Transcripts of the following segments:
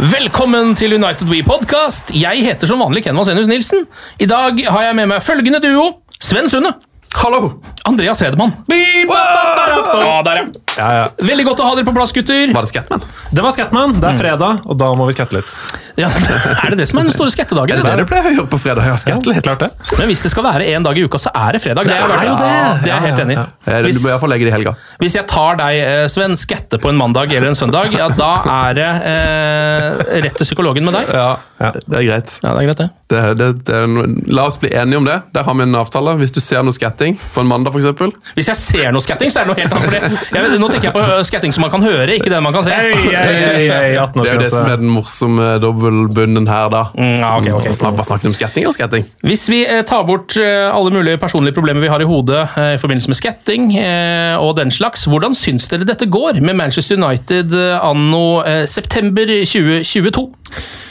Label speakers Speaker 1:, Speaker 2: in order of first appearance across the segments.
Speaker 1: Velkommen til United We Podcast. Jeg heter som vanlig Ken Vasenius Nilsen. I dag har jeg med meg følgende duo. Sven Sunde.
Speaker 2: Hallo!
Speaker 1: Andreas Hedemann. Ja, der, ja. Veldig godt å ha dere på plass, gutter.
Speaker 2: Var det Scatman?
Speaker 3: Det var Scatman. Det er fredag, og da må vi skatte litt.
Speaker 1: Ja, er det det som er den store skattedagen?
Speaker 2: Er det det pleier å gjøre på fredag. Ja, skatt litt.
Speaker 3: Klart det.
Speaker 1: Men hvis det skal være en dag i uka, så er det fredag. Det er,
Speaker 2: Det er jo det.
Speaker 1: Det er jeg helt enig i.
Speaker 2: Eh, Du
Speaker 1: Hvis,
Speaker 2: må iallfall legge det i helga.
Speaker 1: hvis jeg tar deg, eh, Sven, skatte på en mandag eller en søndag, ja, da er det eh, rett til psykologen med deg.
Speaker 2: Ja, det er greit.
Speaker 1: Ja, det er greit, det.
Speaker 2: Det, det, La oss bli enige om det. Der har vi en avtale. Hvis du ser noe skatting på en mandag, f.eks.
Speaker 1: Hvis jeg ser noe skatting, så er det noe helt annet. Nå tenker jeg på øh, skatting som man kan høre, ikke det man kan se.
Speaker 3: Hey, hey, hey,
Speaker 2: Det er jo det som er den morsomme dobbeltbunnen her, da.
Speaker 1: Mm, ja, okay,
Speaker 2: okay. Hva snakket du om skatting og skatting?
Speaker 1: Hvis vi eh, tar bort eh, alle mulige personlige problemer vi har i hodet eh, i forbindelse med skatting og den slags, hvordan syns dere dette går med Manchester United anno september 2022?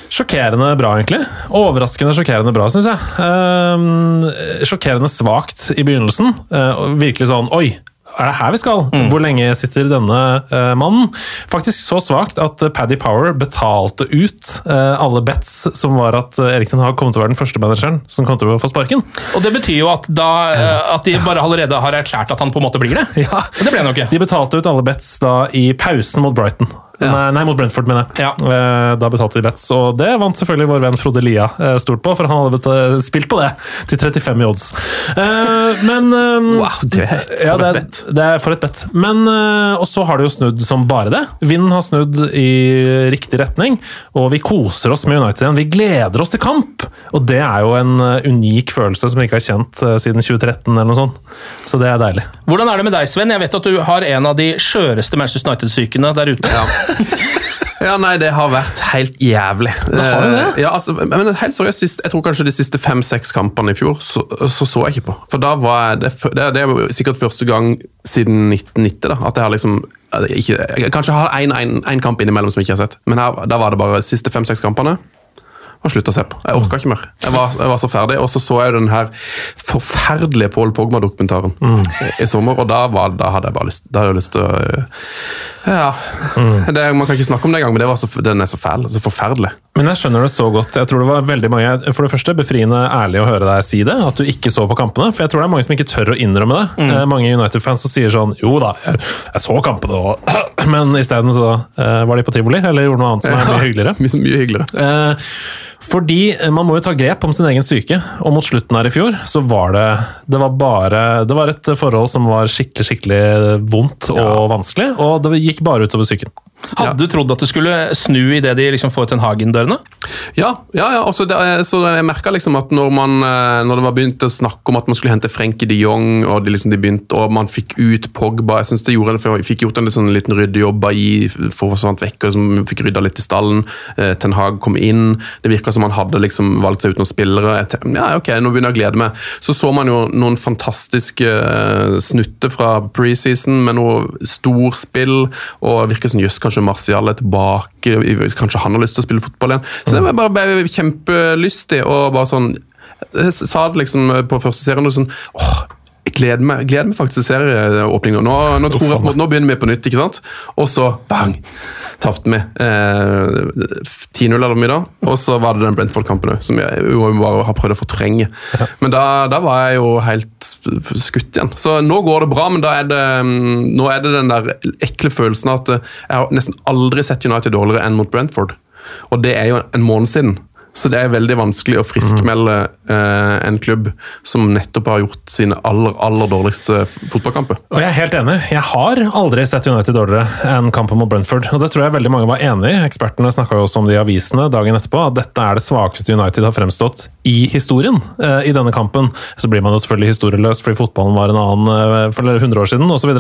Speaker 3: Sjokkerende bra, egentlig. Overraskende sjokkerende bra, syns jeg. Ehm, sjokkerende svakt i begynnelsen. Virkelig sånn Oi! Er det her vi skal? Hvor lenge sitter denne uh, mannen? Faktisk så svakt at eh, Paddy Power betalte ut uh, alle bets som var at Erik Den Haag kom til å være den første manageren som kom til å få sparken.
Speaker 1: Og det betyr jo at, da, uh, at de bare allerede har erklært at han på en måte blir det.
Speaker 3: Ja.
Speaker 1: Og det ble han jo ikke.
Speaker 3: De betalte ut alle bets da i pausen mot Brighton. Nei, nei, mot Brentford, mener jeg.
Speaker 1: Ja.
Speaker 3: Eh, Da betalte de bets, og det vant selvfølgelig vår venn Frode Lia eh, stort på, for han hadde spilt på det til 35 i odds. Eh, Men eh,
Speaker 2: Wow, det er for
Speaker 3: ja, det,
Speaker 2: et bet.
Speaker 3: det er for et bet. Men, eh, og så har det jo snudd som bare det. Vinden har snudd i riktig retning, og vi koser oss med United igjen. Vi gleder oss til kamp! Og det er jo en eh, unik følelse som vi ikke har kjent eh, siden 2013, eller noe sånt. Så det er deilig.
Speaker 1: Hvordan er det med deg, Sven? Jeg vet at du har en av de skjøreste Manchester United-sykene der ute.
Speaker 2: Ja, nei, det har vært helt jævlig.
Speaker 1: har det det?
Speaker 2: Eh, Ja, altså, men helt seriøst, jeg tror kanskje de siste fem-seks kampene i fjor, så, så så jeg ikke på. For da var jeg, det, det, det er sikkert første gang siden 1990 da, at jeg har liksom eh, ikke, jeg Kanskje har én kamp innimellom som jeg ikke har sett, men her, da var det bare de siste fem-seks kampene. Og slutta å se på. Jeg orka ikke mer. Jeg var, jeg var så ferdig. Og så så jeg den her forferdelige Paul Pogma-dokumentaren i, i sommer, og da, var, da hadde jeg bare lyst, da hadde jeg lyst til å Ja. Ja. Det, man kan ikke snakke om det engang, men det var så, den er så fæl. Så forferdelig.
Speaker 3: Men jeg skjønner det så godt. Jeg tror det var veldig mange, For det første, befriende ærlig å høre deg si det, at du ikke så på kampene. For jeg tror det er mange som ikke tør å innrømme det. Eh, mange United-fans som sier sånn Jo da, jeg, jeg så kampene, og Men isteden så uh, var de på tivoli, eller gjorde noe annet som er mye hyggeligere.
Speaker 2: Mye, mye hyggeligere.
Speaker 3: Eh, fordi eh, man må jo ta grep om sin egen syke, og mot slutten her i fjor så var det Det var bare Det var et forhold som var skikkelig, skikkelig vondt og vanskelig, og det gikk bare utover psyken.
Speaker 1: Hadde du trodd at det skulle snu idet de liksom får Ten Hagen-dørene?
Speaker 2: Ja, ja, ja altså det, så jeg merka liksom at når, man, eh, når det var begynt å snakke om at man skulle hente Frenkie de Jong, og, de liksom, de begynte, og man fikk ut Pogba Jeg synes det gjorde, for jeg fikk gjort en litt sånn, liten ryddejobb i for forsvant vekk, og liksom, fikk rydda litt i stallen. Eh, Ten Hag kom inn. Det virka som han hadde liksom valgt seg ut noen spillere. Jeg ja, ok, nå begynner jeg å glede meg. Så så man jo noen fantastiske eh, snutter fra preseason med noe storspill, og virker som jøss, kanskje Martial er tilbake, kanskje han har lyst til å spille fotball igjen. Så det var bare, bare kjempelystig og bare sånn Jeg sa det liksom på første serien og sånn åh, gleder meg, gleder meg faktisk til serieåpninga. Nå, nå, tror jeg nå begynner vi på nytt, ikke sant? Og så bang! Tapte vi. Eh, 10-0 eller mye da. Og så var det den Brentford-kampen òg, som jeg jo bare har prøvd å fortrenge. Men da, da var jeg jo helt skutt igjen. Så nå går det bra, men da er det, mm, nå er det den der ekle følelsen at eh, jeg har nesten aldri sett United dårligere enn mot Brentford. Og det er jo en måned siden. Så det er veldig vanskelig å friskmelde eh, en klubb som nettopp har gjort sine aller aller dårligste fotballkamper.
Speaker 3: Og jeg er helt enig. Jeg har aldri sett United dårligere enn kampen mot Brentford. Og det tror jeg veldig mange var enig i. Ekspertene snakka jo også om det i avisene dagen etterpå, at dette er det svakeste United har fremstått i historien eh, i denne kampen. Så blir man jo selvfølgelig historieløs fordi fotballen var en annen eh, for 100 år siden osv.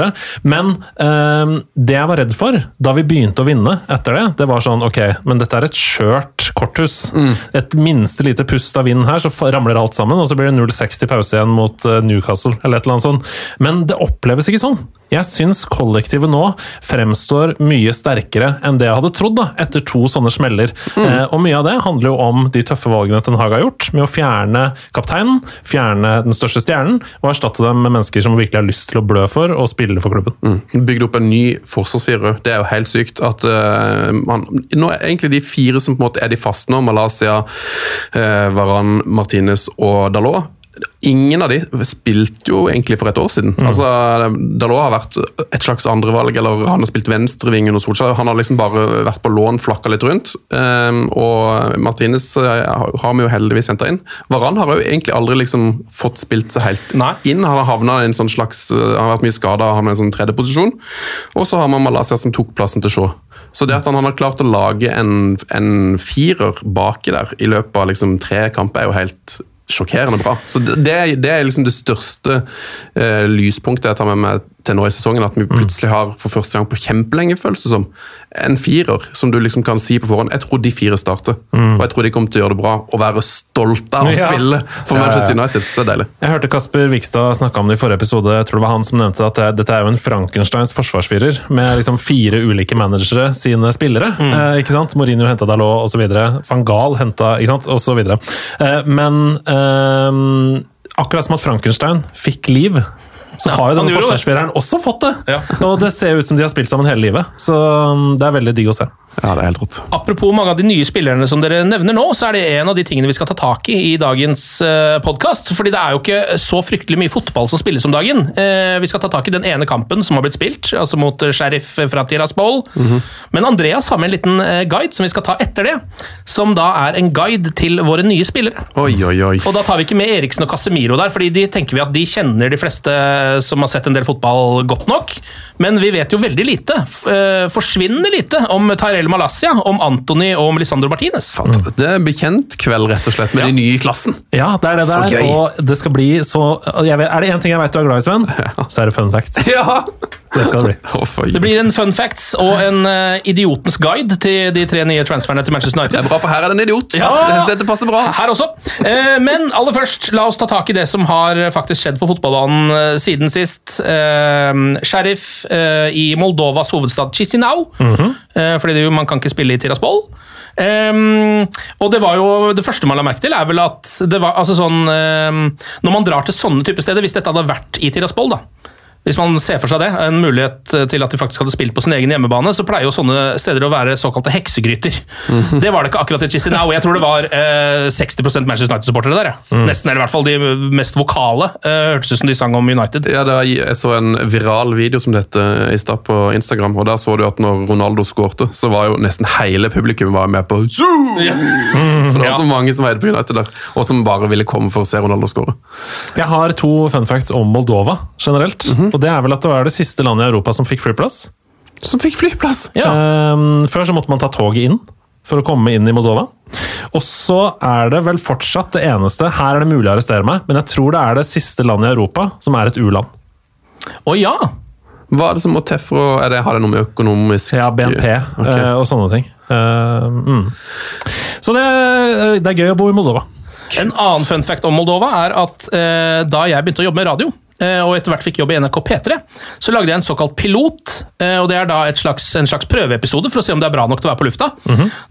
Speaker 3: Men eh, det jeg var redd for da vi begynte å vinne etter det, det var sånn ok, men dette er et skjørt korthus. Et minste lite pust av vind her, så ramler alt sammen, og så blir det 0-6 til pause igjen mot eh, Newcastle, eller et eller annet sånt. Men det oppleves ikke sånn. Jeg syns kollektivet nå fremstår mye sterkere enn det jeg hadde trodd, da, etter to sånne smeller. Eh, og mye av det handler jo om de tøffe valgene Ten Hag har gjort, med å fjerne kapteinen, fjerne den største stjernen, og erstatte dem med mennesker som virkelig har lyst til å blø for og spille for klubben.
Speaker 2: Mm. Bygd opp en ny forsvarsfirer. Det er jo helt sykt at uh, man Nå er egentlig de fire som på en måte er de faste nå, Malaysia, uh, Varan, Martinez og Dalot. Ingen av de spilte jo egentlig for et år siden. Altså, Dalot har vært et slags andrevalg, eller han har spilt venstreving under Solskjær. Han har liksom bare vært på lån, flakka litt rundt. Um, og Martinez eh, har vi jo heldigvis henta inn. Varan har jo egentlig aldri liksom fått spilt seg helt inn. Han har havna i en sånn slags eh, Han har vært mye skada, havna i en sånn tredjeposisjon. Og så har man Malaysia som tok plassen til Shaw. Så det at han har klart å lage en, en firer baki der i løpet av liksom tre kamper, er jo helt sjokkerende bra. Så det, det er- liksom det største eh, lyspunktet jeg tar med meg til nå i sesongen. At vi plutselig har for første gang på kjempelenge, følelse som, en firer som du liksom kan si på forhånd. Jeg tror de fire starter, og jeg tror de kommer til å gjøre det bra og være stolte av å spille for
Speaker 3: Ja.
Speaker 2: Manchester United. Så det er deilig.
Speaker 3: Jeg hørte Kasper Vikstad snakke om det i forrige episode. Jeg tror det var han som nevnte at dette er jo en Frankensteins forsvarsfirer, med liksom fire ulike managere sine spillere. Eh, ikke sant? Mourinho henta Dalot osv. Van Gahl henta ikke sant? osv. Eh, men eh, akkurat som at Frankenstein fikk liv, så har jo denne forsvarsfireren også fått det. Og det ser ut som de har spilt sammen hele livet. Så um, det er veldig digg å se.
Speaker 2: Ja, det er helt rått.
Speaker 1: Apropos mange av de nye spillerne som dere nevner nå, så er det en av de tingene vi skal ta tak i i dagens uh, podkast. Fordi det er jo ikke så fryktelig mye fotball som spilles om dagen. Eh, vi skal ta tak i den ene kampen som har blitt spilt, altså mot eh, Sheriff fra Tiraspol. Men Andreas har med en liten eh, guide som vi skal ta etter det. Som da er en guide til våre nye spillere.
Speaker 2: Oi, oi, oi.
Speaker 1: Og da tar vi ikke med Eriksen og Casemiro der, fordi de tenker vi at de kjenner de fleste som har sett en del fotball godt nok. Men vi vet jo veldig lite, forsvinner eh, lite, om Tyrell Malaysia, om Antony og om Lisandro Martinez.
Speaker 2: Det er bekjentkveld, rett og slett, med de nye i klassen.
Speaker 3: Ja, det er det
Speaker 2: Så
Speaker 3: der,
Speaker 2: gøy.
Speaker 3: og det skal bli så jeg vet, Er det én ting jeg vet du er glad i, Sven, så er det fun facts.
Speaker 2: Ja!
Speaker 3: Det skal det bli.
Speaker 1: Det blir en fun facts og en eh, idiotens guide til de tre nye transferne til Manchester United.
Speaker 2: Det er bra, for her er det en idiot.
Speaker 1: Ja.
Speaker 2: Dette passer bra.
Speaker 1: Her også. Eh, Men aller først, la oss ta tak i det som har faktisk skjedd på fotballbanen eh, siden sist. Sheriff i Moldovas hovedstad Chisinau. Eh, Fordi man kan ikke spille i Tiraspol. Um, og det var jo det første man la merke til, er vel at det var altså sånn um, Når man drar til sånne type steder, hvis dette hadde vært i Tiraspol, da hvis man ser for seg det, en mulighet til at de faktisk hadde spilt på sin egen hjemmebane, så pleier jo sånne steder å være såkalte heksegryter. Det var det ikke akkurat i Chisinau. Jeg tror det var eh, 60% Manchester United-supportere der. Ja. Nesten, eller i hvert fall de mest vokale. Eh, hørtes ut som de sang om United.
Speaker 2: Ja, det var, Jeg så en viral video som det heter i stad på Instagram. og Der så du at når Ronaldo skårte, så var jo nesten hele publikum var med på Zoo! For det var
Speaker 1: Ja.
Speaker 2: så mange som heide på United der, og som bare ville komme for å se Ronaldo skåre.
Speaker 3: Jeg har to fun facts om Moldova generelt. Og det er vel at det var det siste landet i Europa som fikk flyplass.
Speaker 2: Som fikk flyplass!
Speaker 1: Ja.
Speaker 3: Ehm, før så måtte man ta toget inn for å komme inn i Moldova. Og så er det vel fortsatt det eneste Her er det mulig å arrestere meg, men jeg tror det er det siste landet i Europa som er et u-land.
Speaker 1: Å ja!
Speaker 2: Hva er det som må til for å er det, Har det noe med økonomisk
Speaker 3: Ja, BNP
Speaker 2: okay.
Speaker 3: uh, og sånne ting. Uh, mm. Så det, det er gøy å bo i Moldova.
Speaker 1: En annen fun fact om Moldova er at uh, da jeg begynte å jobbe med radio eh, og etter hvert fikk jobb i NRK P3, så lagde jeg en såkalt pilot. eh, og Det er da et slags, en slags prøveepisode for å se om det er bra nok til å være på lufta.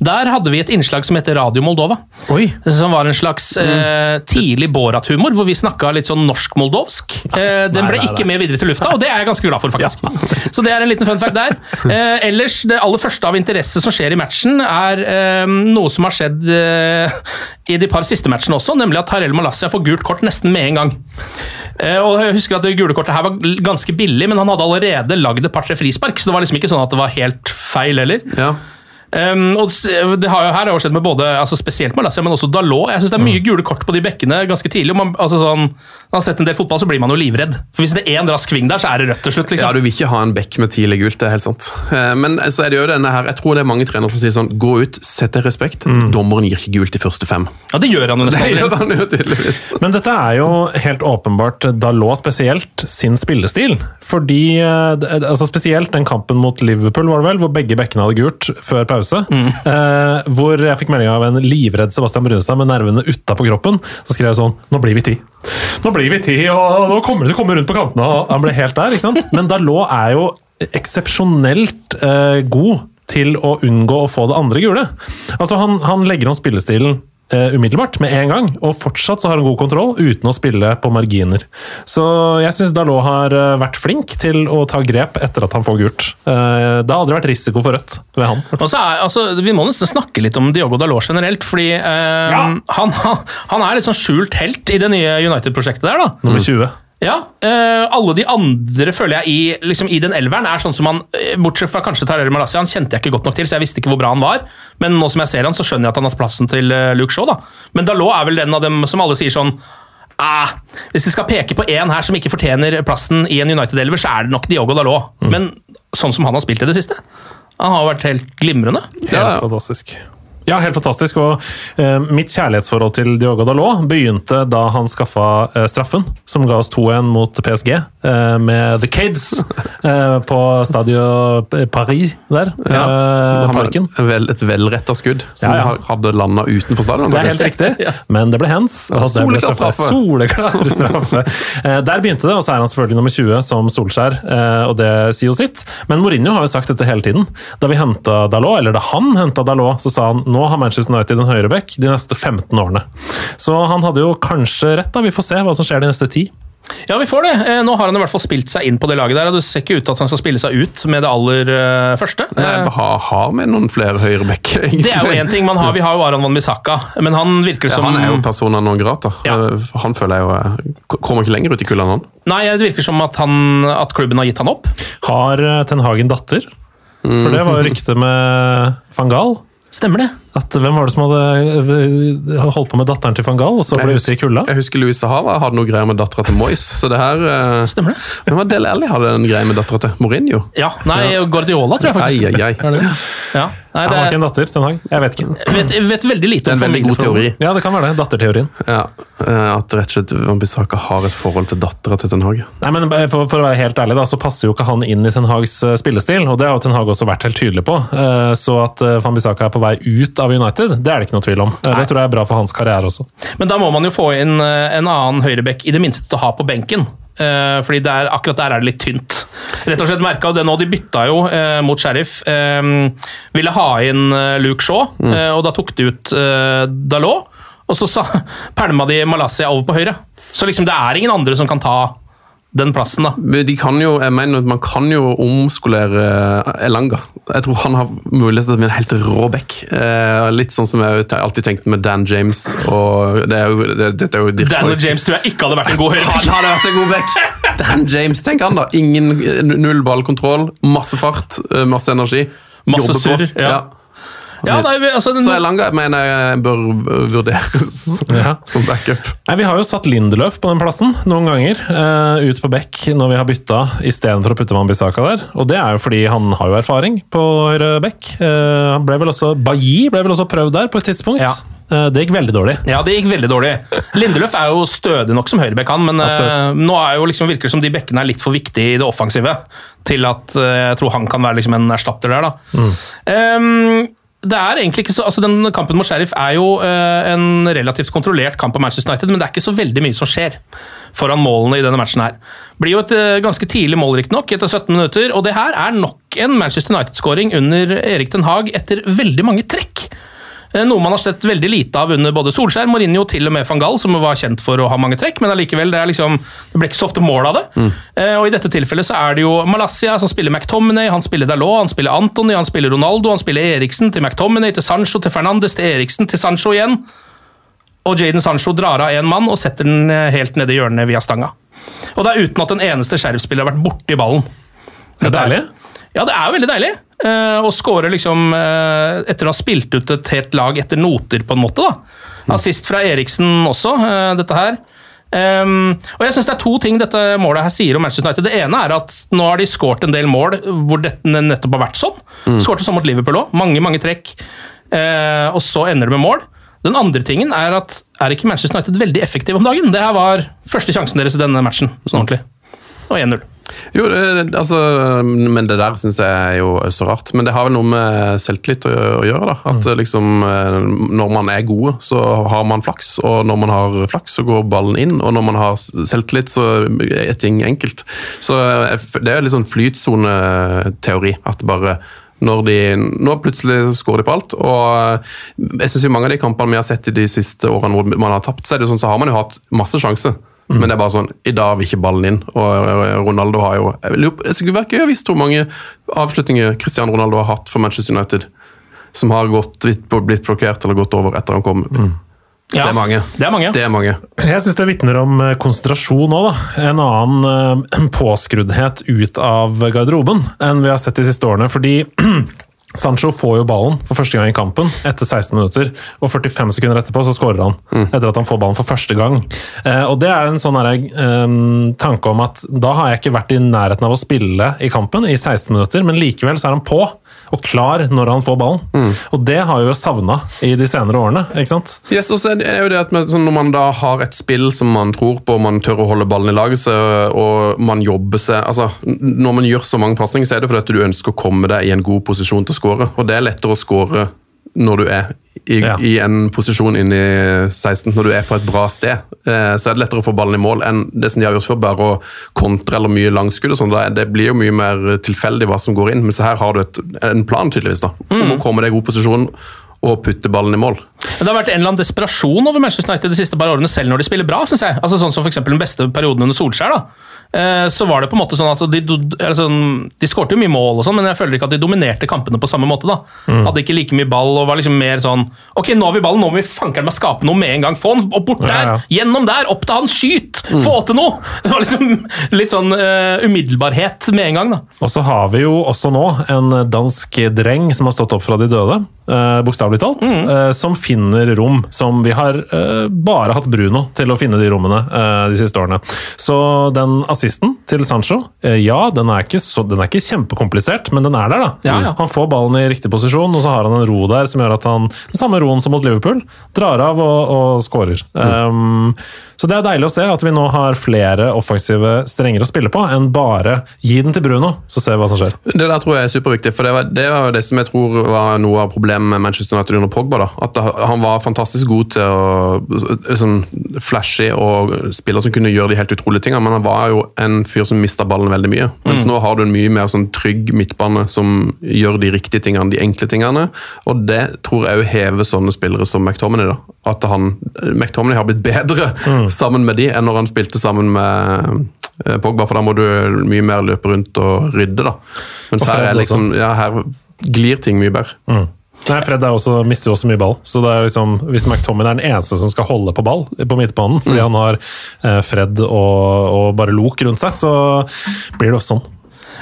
Speaker 1: Der hadde vi et innslag som heter Radio Moldova.
Speaker 3: Oi.
Speaker 1: Som var en slags eh, tidlig Borat-humor, hvor vi snakka litt sånn norsk-moldovsk. Eh, den
Speaker 3: Nei,
Speaker 1: ble
Speaker 3: nei,
Speaker 1: ikke
Speaker 3: nei.
Speaker 1: med videre til lufta, og det er jeg ganske glad for, faktisk. Så det er en liten fun fact der. Eh, ellers, det aller første av interesse som skjer i matchen, er eh, noe som har skjedd eh, i de par siste matchene også, nemlig at Tarell Malassia får gult kort nesten med en gang. Eh, og jeg husker at Det gule kortet her var ganske billig, men han hadde allerede lagd et par-tre frispark, så det var liksom ikke sånn at det var helt feil heller.
Speaker 2: Ja.
Speaker 1: Um, og det har jo her har skjedd med både, altså spesielt Malaysia, men også Dalot. Jeg synes det er mye gule kort på de bekkene ganske tidlig. Man, altså sånn, når man har sett en del fotball, så blir man jo livredd. For Hvis det er én rask sving der, så er det rødt til slutt.
Speaker 2: Ja,
Speaker 1: liksom.
Speaker 2: Du vil ikke ha en bekk med tidlig gult, det er helt sant. Eh, Men så er det jo denne her, jeg tror det er mange trenere som sier sånn Gå ut, sett deg respekt. Dommeren gir ikke gult de første fem.
Speaker 1: Ja, det gjør han jo
Speaker 2: Det gjør han jo tydeligvis.
Speaker 3: Men dette er jo helt åpenbart Dalot spesielt sin spillestil. Fordi, eh, altså Spesielt den kampen mot Liverpool, var det vel, hvor begge bekkene hadde gult før pause. Eh, hvor jeg fikk melding av en livredd Sebastian Brunestad med nervene utapå kroppen. Så skrev jeg sånn Nå blir vi ti. Nå blir vi ti, og nå kommer det til å komme rundt på kantene. Og han ble helt der, ikke sant? Men Dalot er jo eksepsjonelt eh, god til å unngå å få det andre gule. Altså Han, han legger om spillestilen eh, umiddelbart, med en gang, og fortsatt så har han god kontroll uten å spille på marginer. Så jeg syns Dalot har eh, vært flink til å ta grep etter at han får gult. Uh, det har aldri vært risiko for rødt ved han.
Speaker 1: Og så er, altså, vi må nesten snakke litt om Diogo Dalot generelt, fordi eh, han, han er litt sånn skjult helt i det nye United-prosjektet der. da.
Speaker 3: Nummer 20.
Speaker 1: Ja, eh, alle de andre føler jeg i, liksom, i den elveren er sånn som han, eh, bortsett fra kanskje Tarjei Malaysia, han kjente jeg ikke godt nok til, så jeg visste ikke hvor bra han var. Men nå som jeg ser han, så skjønner jeg at han har hatt plassen til eh, Luke Shaw. da. Men Dalot er vel den av dem som alle sier sånn ah, Hvis vi skal peke på én her som ikke fortjener plassen i en United-elver, så er det nok Diogo Dalot. Men sånn som han har spilt i det siste Han har vært helt glimrende.
Speaker 3: Helt fantastisk. Ja, helt fantastisk. Og eh, mitt kjærlighetsforhold til Diogo Dalot begynte da han skaffa eh, straffen, som ga oss 2-1 mot PSG, eh, med The Kids eh, på Stadio Paris der.
Speaker 2: Ja.
Speaker 3: eh,
Speaker 2: Han
Speaker 3: parken.
Speaker 2: vel, et velretta skudd som
Speaker 3: Ja, ja.
Speaker 2: hadde landa utenfor stadion.
Speaker 3: Det er helt riktig, men det ble hands.
Speaker 2: Ja, soleklar straffe.
Speaker 3: Soleklar straffe. Eh, Der begynte det, og så er han selvfølgelig nummer 20 som Solskjær, eh, og det sier jo sitt. Men Mourinho har jo sagt dette hele tiden. Da vi henta Dalot, eller da han henta Dalot, så sa han nå har Manchester United en høyreback de neste 15 årene. Så han hadde jo kanskje rett, da. Vi får se hva som skjer de neste ti.
Speaker 1: Ja, vi får det. Eh, Nå har han i hvert fall spilt seg inn på det laget der, og det ser ikke ut til at han skal spille seg ut med det aller eh, første.
Speaker 2: Nei,
Speaker 1: Eh,
Speaker 2: har, har med noen flere høyrebacker, egentlig.
Speaker 1: Det er jo én ting. Man har, vi har jo Aron Van Bissaka, men han virker
Speaker 2: Ja,
Speaker 1: som
Speaker 2: han er jo persona non grata.
Speaker 1: Ja.
Speaker 2: Han føler jeg jo kommer ikke lenger ut i kulda enn han.
Speaker 1: Nei, det virker som at, han, at klubben har gitt han opp.
Speaker 3: Har Ten Hagen datter? For det var jo ryktet med van Gahl.
Speaker 1: Stemmer det?
Speaker 3: At hvem var det som hadde eh, holdt på med datteren til van Gaal, og så ble
Speaker 2: Jeg
Speaker 3: ute i kulda?
Speaker 2: Jeg husker Louise Hava hadde noe greier med dattera til Moyes. Så det her Uh,
Speaker 1: Stemmer det?
Speaker 2: Hvem var Del Alli hadde en greie med dattera til? Mourinho?
Speaker 1: Ja, nei, Guardiola tror jeg faktisk.
Speaker 2: Ai, ai, ai.
Speaker 1: Er det det? Ja. Nei,
Speaker 3: Han har ikke en datter, Ten Hag? Jeg vet ikke.
Speaker 1: jeg vet, vet veldig lite om
Speaker 2: Det er en veldig god teori.
Speaker 3: Ja, det kan være det. Datterteorien.
Speaker 2: Ja, eh, At rett og slett Wambisaka har et forhold til dattera til Ten Hag.
Speaker 3: Nei, men for, for å være helt ærlig, da, så passer jo ikke han inn i Ten Hags spillestil, og det har jo Ten Hag også vært helt tydelig på. Så at Wambisaka er på vei ut av United, det er det ikke noe tvil om. Nei. Det tror jeg er bra for hans karriere også.
Speaker 1: Men da må man jo få inn eh, en annen høyrebekk, i det minste til å ha på benken. Eh, fordi der, akkurat der er det litt tynt. Rett og slett merka det nå. De bytta jo eh, mot Sheriff. Eh, ville ha inn Luke Shaw, eh, og da tok de ut Dalot. Og så sa, pælma de Malaysia over på høyre. Så liksom det er ingen andre som kan ta den plassen, da.
Speaker 2: Men De kan jo, jeg mener Man kan jo omskolere eh, Elanga. Jeg tror han har mulighet til å bli en helt rå back. Eh, litt sånn som jeg alltid tenkte med Dan James. og det er jo, det, det er jo Dan
Speaker 1: og James tror jeg ikke hadde vært en god høyreback.
Speaker 2: Han hadde vært en god back! Dan James, tenk han da. Ingen, null ballkontroll, masse fart, eh, masse energi.
Speaker 1: Masse surr, ja. Ja, nei, vi- altså, den-
Speaker 2: Så Elanga mener jeg bør vurderes
Speaker 3: Ja.
Speaker 2: som backup.
Speaker 3: Nei, Vi har jo satt Lindeløf på den plassen noen ganger, uh, ut på bekk når vi har bytta, istedenfor å putte Van Bissaka der. Og det er jo fordi han har jo erfaring på høyre bekk. Uh, han ble vel også, Bailly ble vel også prøvd der på et tidspunkt.
Speaker 1: Ja.
Speaker 3: Eh, det gikk veldig dårlig.
Speaker 1: Ja, det gikk veldig dårlig. Lindeløf er jo stødig nok som høyrebekk, han, men
Speaker 3: uh,
Speaker 1: nå er jo liksom, virker det som de bekkene er litt for viktige i det offensive til at uh, jeg tror han kan være liksom en erstatter der. da.
Speaker 3: Mm.
Speaker 1: Ehm, det er egentlig ikke så, altså den Kampen mot Sheriff er jo eh, en relativt kontrollert kamp av Manchester United, men det er ikke så veldig mye som skjer foran målene i denne matchen. her. Blir jo et eh, ganske tidlig mål, riktignok, etter 17 minutter. Og det her er nok en Manchester United-skåring under Erik Den Haag etter veldig mange trekk. Eh, Noe man har sett veldig lite av under både Solskjær, Mourinho til og med van Gall, som var kjent for å ha mange trekk, men allikevel, det, er liksom, det ble ikke så ofte mål av det. Eh, Og I dette tilfellet så er det jo Malassia som spiller McTominay, han spiller Dalot, han spiller Antony, han spiller Ronaldo, han spiller Eriksen til McTominay, til Sancho, til Fernandes, til Eriksen, til Sancho igjen. Og Jaden Sancho drar av én mann og setter den eh, helt nede i hjørnet via stanga. Og det er uten at en eneste sheriffspiller har vært borti ballen.
Speaker 3: Det er deilig.
Speaker 1: Ja, det er jo veldig deilig. Uh, Å score liksom uh, etter å ha spilt ut et helt lag etter noter, på en måte. da. Assist fra Eriksen også, uh, dette her. Um, og jeg synes Det er to ting dette målet her sier om Manchester United. Det ene er at nå har de skåret en del mål hvor dette nettopp har vært sånn.
Speaker 2: Mm.
Speaker 1: Skårte sånn mot Liverpool òg. Mange mange trekk. Eh, og så ender det med mål. Den andre tingen er at er ikke Manchester United veldig effektive om dagen? Det her var første sjansen deres i denne matchen. sånn ordentlig. Og 1-0.
Speaker 2: Jo, det, altså, men det der syns jeg er jo så rart. Men det har vel noe med selvtillit å, å gjøre. da. At liksom, eh, Når man er gode, så har man flaks. Og når man har flaks, så går ballen inn. Og når man har selvtillit, så er ting enkelt. Så det er litt sånn flytsoneteori. At bare når de, nå plutselig skårer de på alt. og jeg synes jo Mange av de kampene vi har sett i de siste årene hvor man har tapt, så det sånn, så har man jo hatt masse sjanser. Men det er bare sånn, i dag vil ikke ballen inn. Og Ronaldo har jo Det skulle vært gøy å vite hvor mange avslutninger Cristiano Ronaldo har hatt for Manchester United som har gått, blitt blokkert eller gått over etter han kom.
Speaker 1: Ja,
Speaker 2: Det er mange.
Speaker 1: Det er mange.
Speaker 2: Det er mange.
Speaker 3: Jeg syns det vitner om eh, konsentrasjon òg, da. En annen eh, påskruddhet ut av garderoben enn vi har sett de siste årene. Fordi Sancho får jo ballen for første gang i kampen etter 16 minutter, og 45 sekunder etterpå så skårer han. Etter at han får ballen for første gang. Eh, og Det er en sånn her, eh, tanke om at da har jeg ikke vært i nærheten av å spille i kampen i 16 minutter, men likevel så er han på og klar når han får ballen. Og det har jeg jo savna i de senere årene. ikke sant?
Speaker 2: Yes, og så er det jo det at Når man da har et spill som man tror på, og man tør å holde ballen i laget, så, og man jobber seg altså, Når man gjør så mange pasninger, så er det fordi at du ønsker å komme deg i en god posisjon til å skåre. Og det er lettere å skåre når du er i,
Speaker 3: Ja.
Speaker 2: i en posisjon inn i 16, når du er på et bra sted. Eh, så er det lettere å få ballen i mål enn det som de har gjort før, bare å kontre eller mye langskudd. og sånn. Det blir jo mye mer tilfeldig hva som går inn, men så her har du et, en plan tydeligvis da, om å komme deg i god posisjon og putte ballen i mål.
Speaker 1: Det har vært en eller annen desperasjon over Manchester United de siste par årene, selv når de spiller bra. syns jeg. Altså Sånn som eksempel den beste perioden under Solskjær. da. Eh, Så var det på en måte sånn at De, altså, de skårte jo mye mål, og sånn, men jeg føler ikke at de dominerte kampene på samme måte. da. Hadde ikke like mye ball og var liksom mer sånn Ok, nå har vi ballen, nå må vi fankeren meg skape noe med en gang. Få den opp bort der,
Speaker 3: Ja, ja.
Speaker 1: gjennom der, opp til han, skyt! Få til noe! Det var liksom litt sånn uh, umiddelbarhet med en gang. da.
Speaker 3: Og så har vi jo også nå en dansk dreng som har stått opp fra de døde, uh, bokstavelig talt, eh, som finner rom som vi har uh, bare hatt Bruno til å finne de rommene de siste årene. Så den assisten til Sancho, eh, ja, den er, ikke så, den er ikke kjempekomplisert, men den er der, da.
Speaker 1: Ja, ja.
Speaker 3: Han får ballen i riktig posisjon, og så har han en ro der som gjør at han, den samme roen som mot Liverpool, drar av og, og skårer. Um, så det er deilig å se at vi nå har flere offensive strenger å spille på, enn bare gi den til Bruno, så ser vi hva som skjer.
Speaker 2: Det der tror jeg er superviktig, for det var, det var det som jeg tror var noe av problemet med Manchester United under Pogba. da, At han var fantastisk god til å sånn flashy og spiller som kunne gjøre de helt utrolige tingene, men han var jo en fyr som mista ballen veldig mye. Mens nå har du en mye mer sånn trygg midtbane som gjør de riktige tingene, de enkle tingene. Og det tror jeg òg hever sånne spillere som McTominay. da, At han, McTominay har blitt bedre sammen med de enn når han spilte sammen med eh, Pogba, for da må du mye mer løpe rundt og rydde. da. Mens
Speaker 3: Og
Speaker 2: her, er liksom, ja, her glir ting mye bedre.
Speaker 3: Nei, Fred er også, mister jo også mye ball. Så det er liksom, Hvis McTommin er den eneste som skal holde på ball på midtbanen, fordi han har eh, Fred og, og bare Lok rundt seg, så blir det også sånn.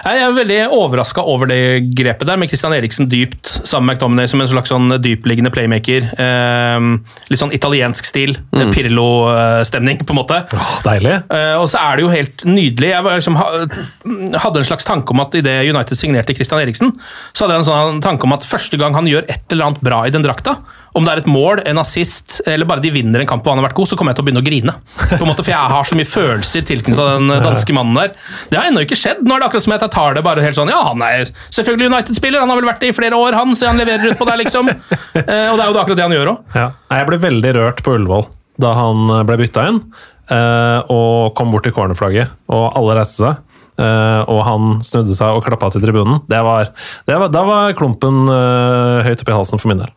Speaker 1: Jeg er veldig overraska over det grepet der, med Christian Eriksen dypt sammen med McDominay som en slags sånn dypliggende playmaker. Eh, litt sånn italiensk stil.
Speaker 3: Mm.
Speaker 1: Pirlo-stemning, på en måte.
Speaker 3: Deilig.
Speaker 1: Eh, og så er det jo helt nydelig. Jeg var liksom, hadde en slags tanke om at idet United signerte Christian Eriksen, så hadde jeg en sånn tanke om at første gang han gjør et eller annet bra i den drakta, om det er et mål, en assist, eller bare de vinner en kamp hvor han har vært god, så kommer jeg til å begynne å grine. På en måte, For jeg har så mye følelser tilknyttet den danske mannen der. Det har ennå ikke skjedd. Nå er det akkurat som at jeg tar det bare helt sånn Ja, han er selvfølgelig United-spiller, han har vel vært det i flere år, han, så han leverer ut på det, liksom. Eh, og det er jo akkurat det han gjør òg.
Speaker 3: Ja. Jeg ble veldig rørt på Ullevål da han eh, ble bytta inn eh, og kom bort til cornerflagget, og alle reiste seg. Uh, og han snudde seg og klappa til tribunen. Det var, det var, da var klumpen uh, høyt oppi halsen for min del.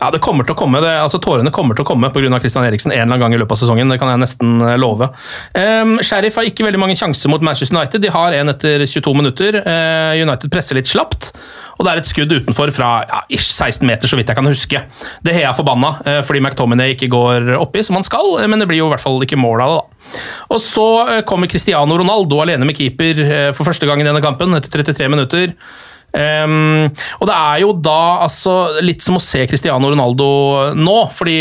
Speaker 1: Ja, det kommer til å komme. Det, altså Tårene kommer til å komme pga. Christian Eriksen en eller annen gang i løpet av sesongen. Det kan jeg nesten eh, love. Um, Sheriff har ikke veldig mange sjanser mot Manchester United. De har en etter 22 minutter. Uh, United presser litt slapt. Og det er et skudd utenfor fra ja, ish 16 meter, så vidt jeg kan huske. Det har jeg forbanna uh, fordi McTominay ikke går oppi som han skal, men det blir jo i hvert fall ikke mål av det. da. Og så kommer Cristiano Ronaldo alene med keeper for første gang i denne kampen, etter 33 minutter. Um, og det er jo da altså, litt som å se Cristiano Ronaldo nå, fordi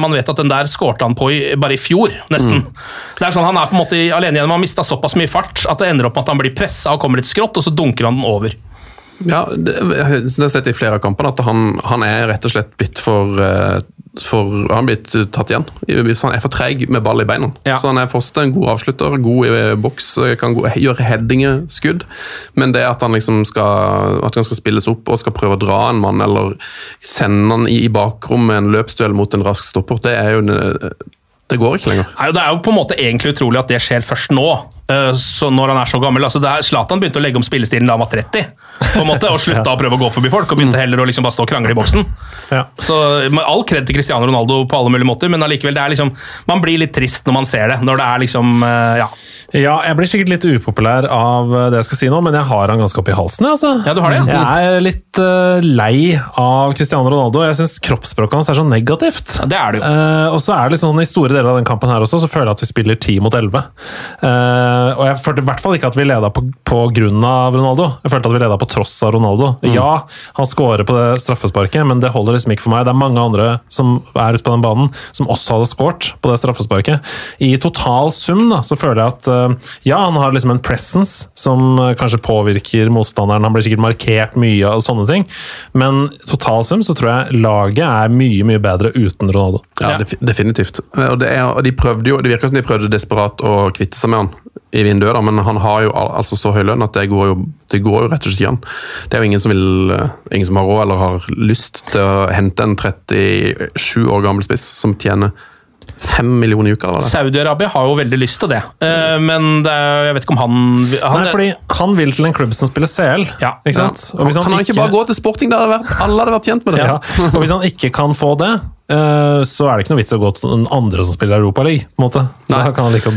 Speaker 1: man vet at den der skårte han på i, bare i fjor, nesten. Mm. Det er sånn Han er på en måte alene igjen, man har mista såpass mye fart at det ender opp med at han blir pressa og kommer litt skrått, og så dunker han den over.
Speaker 2: Ja, det, jeg har sett i flere av kampene at han, han, er rett og slett blitt for, for Han blitt tatt igjen. Han er for treig med ball i beina. Ja. Så han er fortsatt en god avslutter, god i boks, kan gjøre headinger, skudd. Men det at han liksom skal, at han skal spilles opp og skal prøve å dra en mann, eller sende han i, i bakrom med en løpsduell mot en rask stopper, det er jo det går ikke lenger.
Speaker 1: Nei, det er jo på en måte egentlig utrolig at det skjer først nå, så når han er så gammel. Altså, Zlatan begynte å legge om spillestilen da han var 30, på en måte, og slutta ja. å prøve å gå forbi folk. og Begynte heller å liksom bare stå og krangle i boksen. Ja. Så All kred til Cristiano Ronaldo på alle mulige måter, men allikevel, det er liksom, man blir litt trist når man ser det. Når det er liksom ja.
Speaker 3: Ja, jeg blir sikkert litt upopulær av det jeg skal si nå, men jeg har han ganske oppi halsen. Altså.
Speaker 1: Ja, du har det,
Speaker 3: ja. Jeg er litt uh, lei av Cristiano Ronaldo. Jeg syns kroppsspråket hans er så negativt.
Speaker 1: Ja, det er det jo.
Speaker 3: Uh, og så er det liksom sånn i store deler av den kampen her også, så føler jeg at vi spiller 10 mot 11. Uh, og jeg følte i hvert fall ikke at vi leda på, på grunn av Ronaldo. Jeg følte at vi leda på tross av Ronaldo. Mm. Ja, han scorer på det straffesparket, men det holder liksom ikke for meg. Det er mange andre som er ute på den banen, som også hadde scoret på det straffesparket. I total sum da, så føler jeg at ja, han har liksom en presence som kanskje påvirker motstanderen. Han blir sikkert markert mye og sånne ting, men totalsum så tror jeg laget er mye mye bedre uten Ronaldo.
Speaker 2: Ja, definitivt. Og, er, og de prøvde jo, det virker som de prøvde desperat å kvitte seg med han i vinduet, da, men han har jo altså så høy lønn at det går jo, det går jo rett og slett ikke an. Det er jo ingen som, vil, ingen som har råd eller har lyst til å hente en 37 år gammel spiss som tjener Fem millioner i uka?
Speaker 1: Saudi-Arabia har jo veldig lyst til det, uh, men det er, jeg vet ikke om han, han
Speaker 3: Nei, fordi han vil til en klubb som spiller CL.
Speaker 1: Ja.
Speaker 3: Ikke sant?
Speaker 2: Ja. Og hvis han kan han ikke, ikke bare gå til sporting? Det hadde vært, alle hadde vært tjent med det.
Speaker 3: Ja. Og hvis han ikke kan få det, så er det ikke noe vits å gå til den andre som spiller Europaliga. Da kan han like.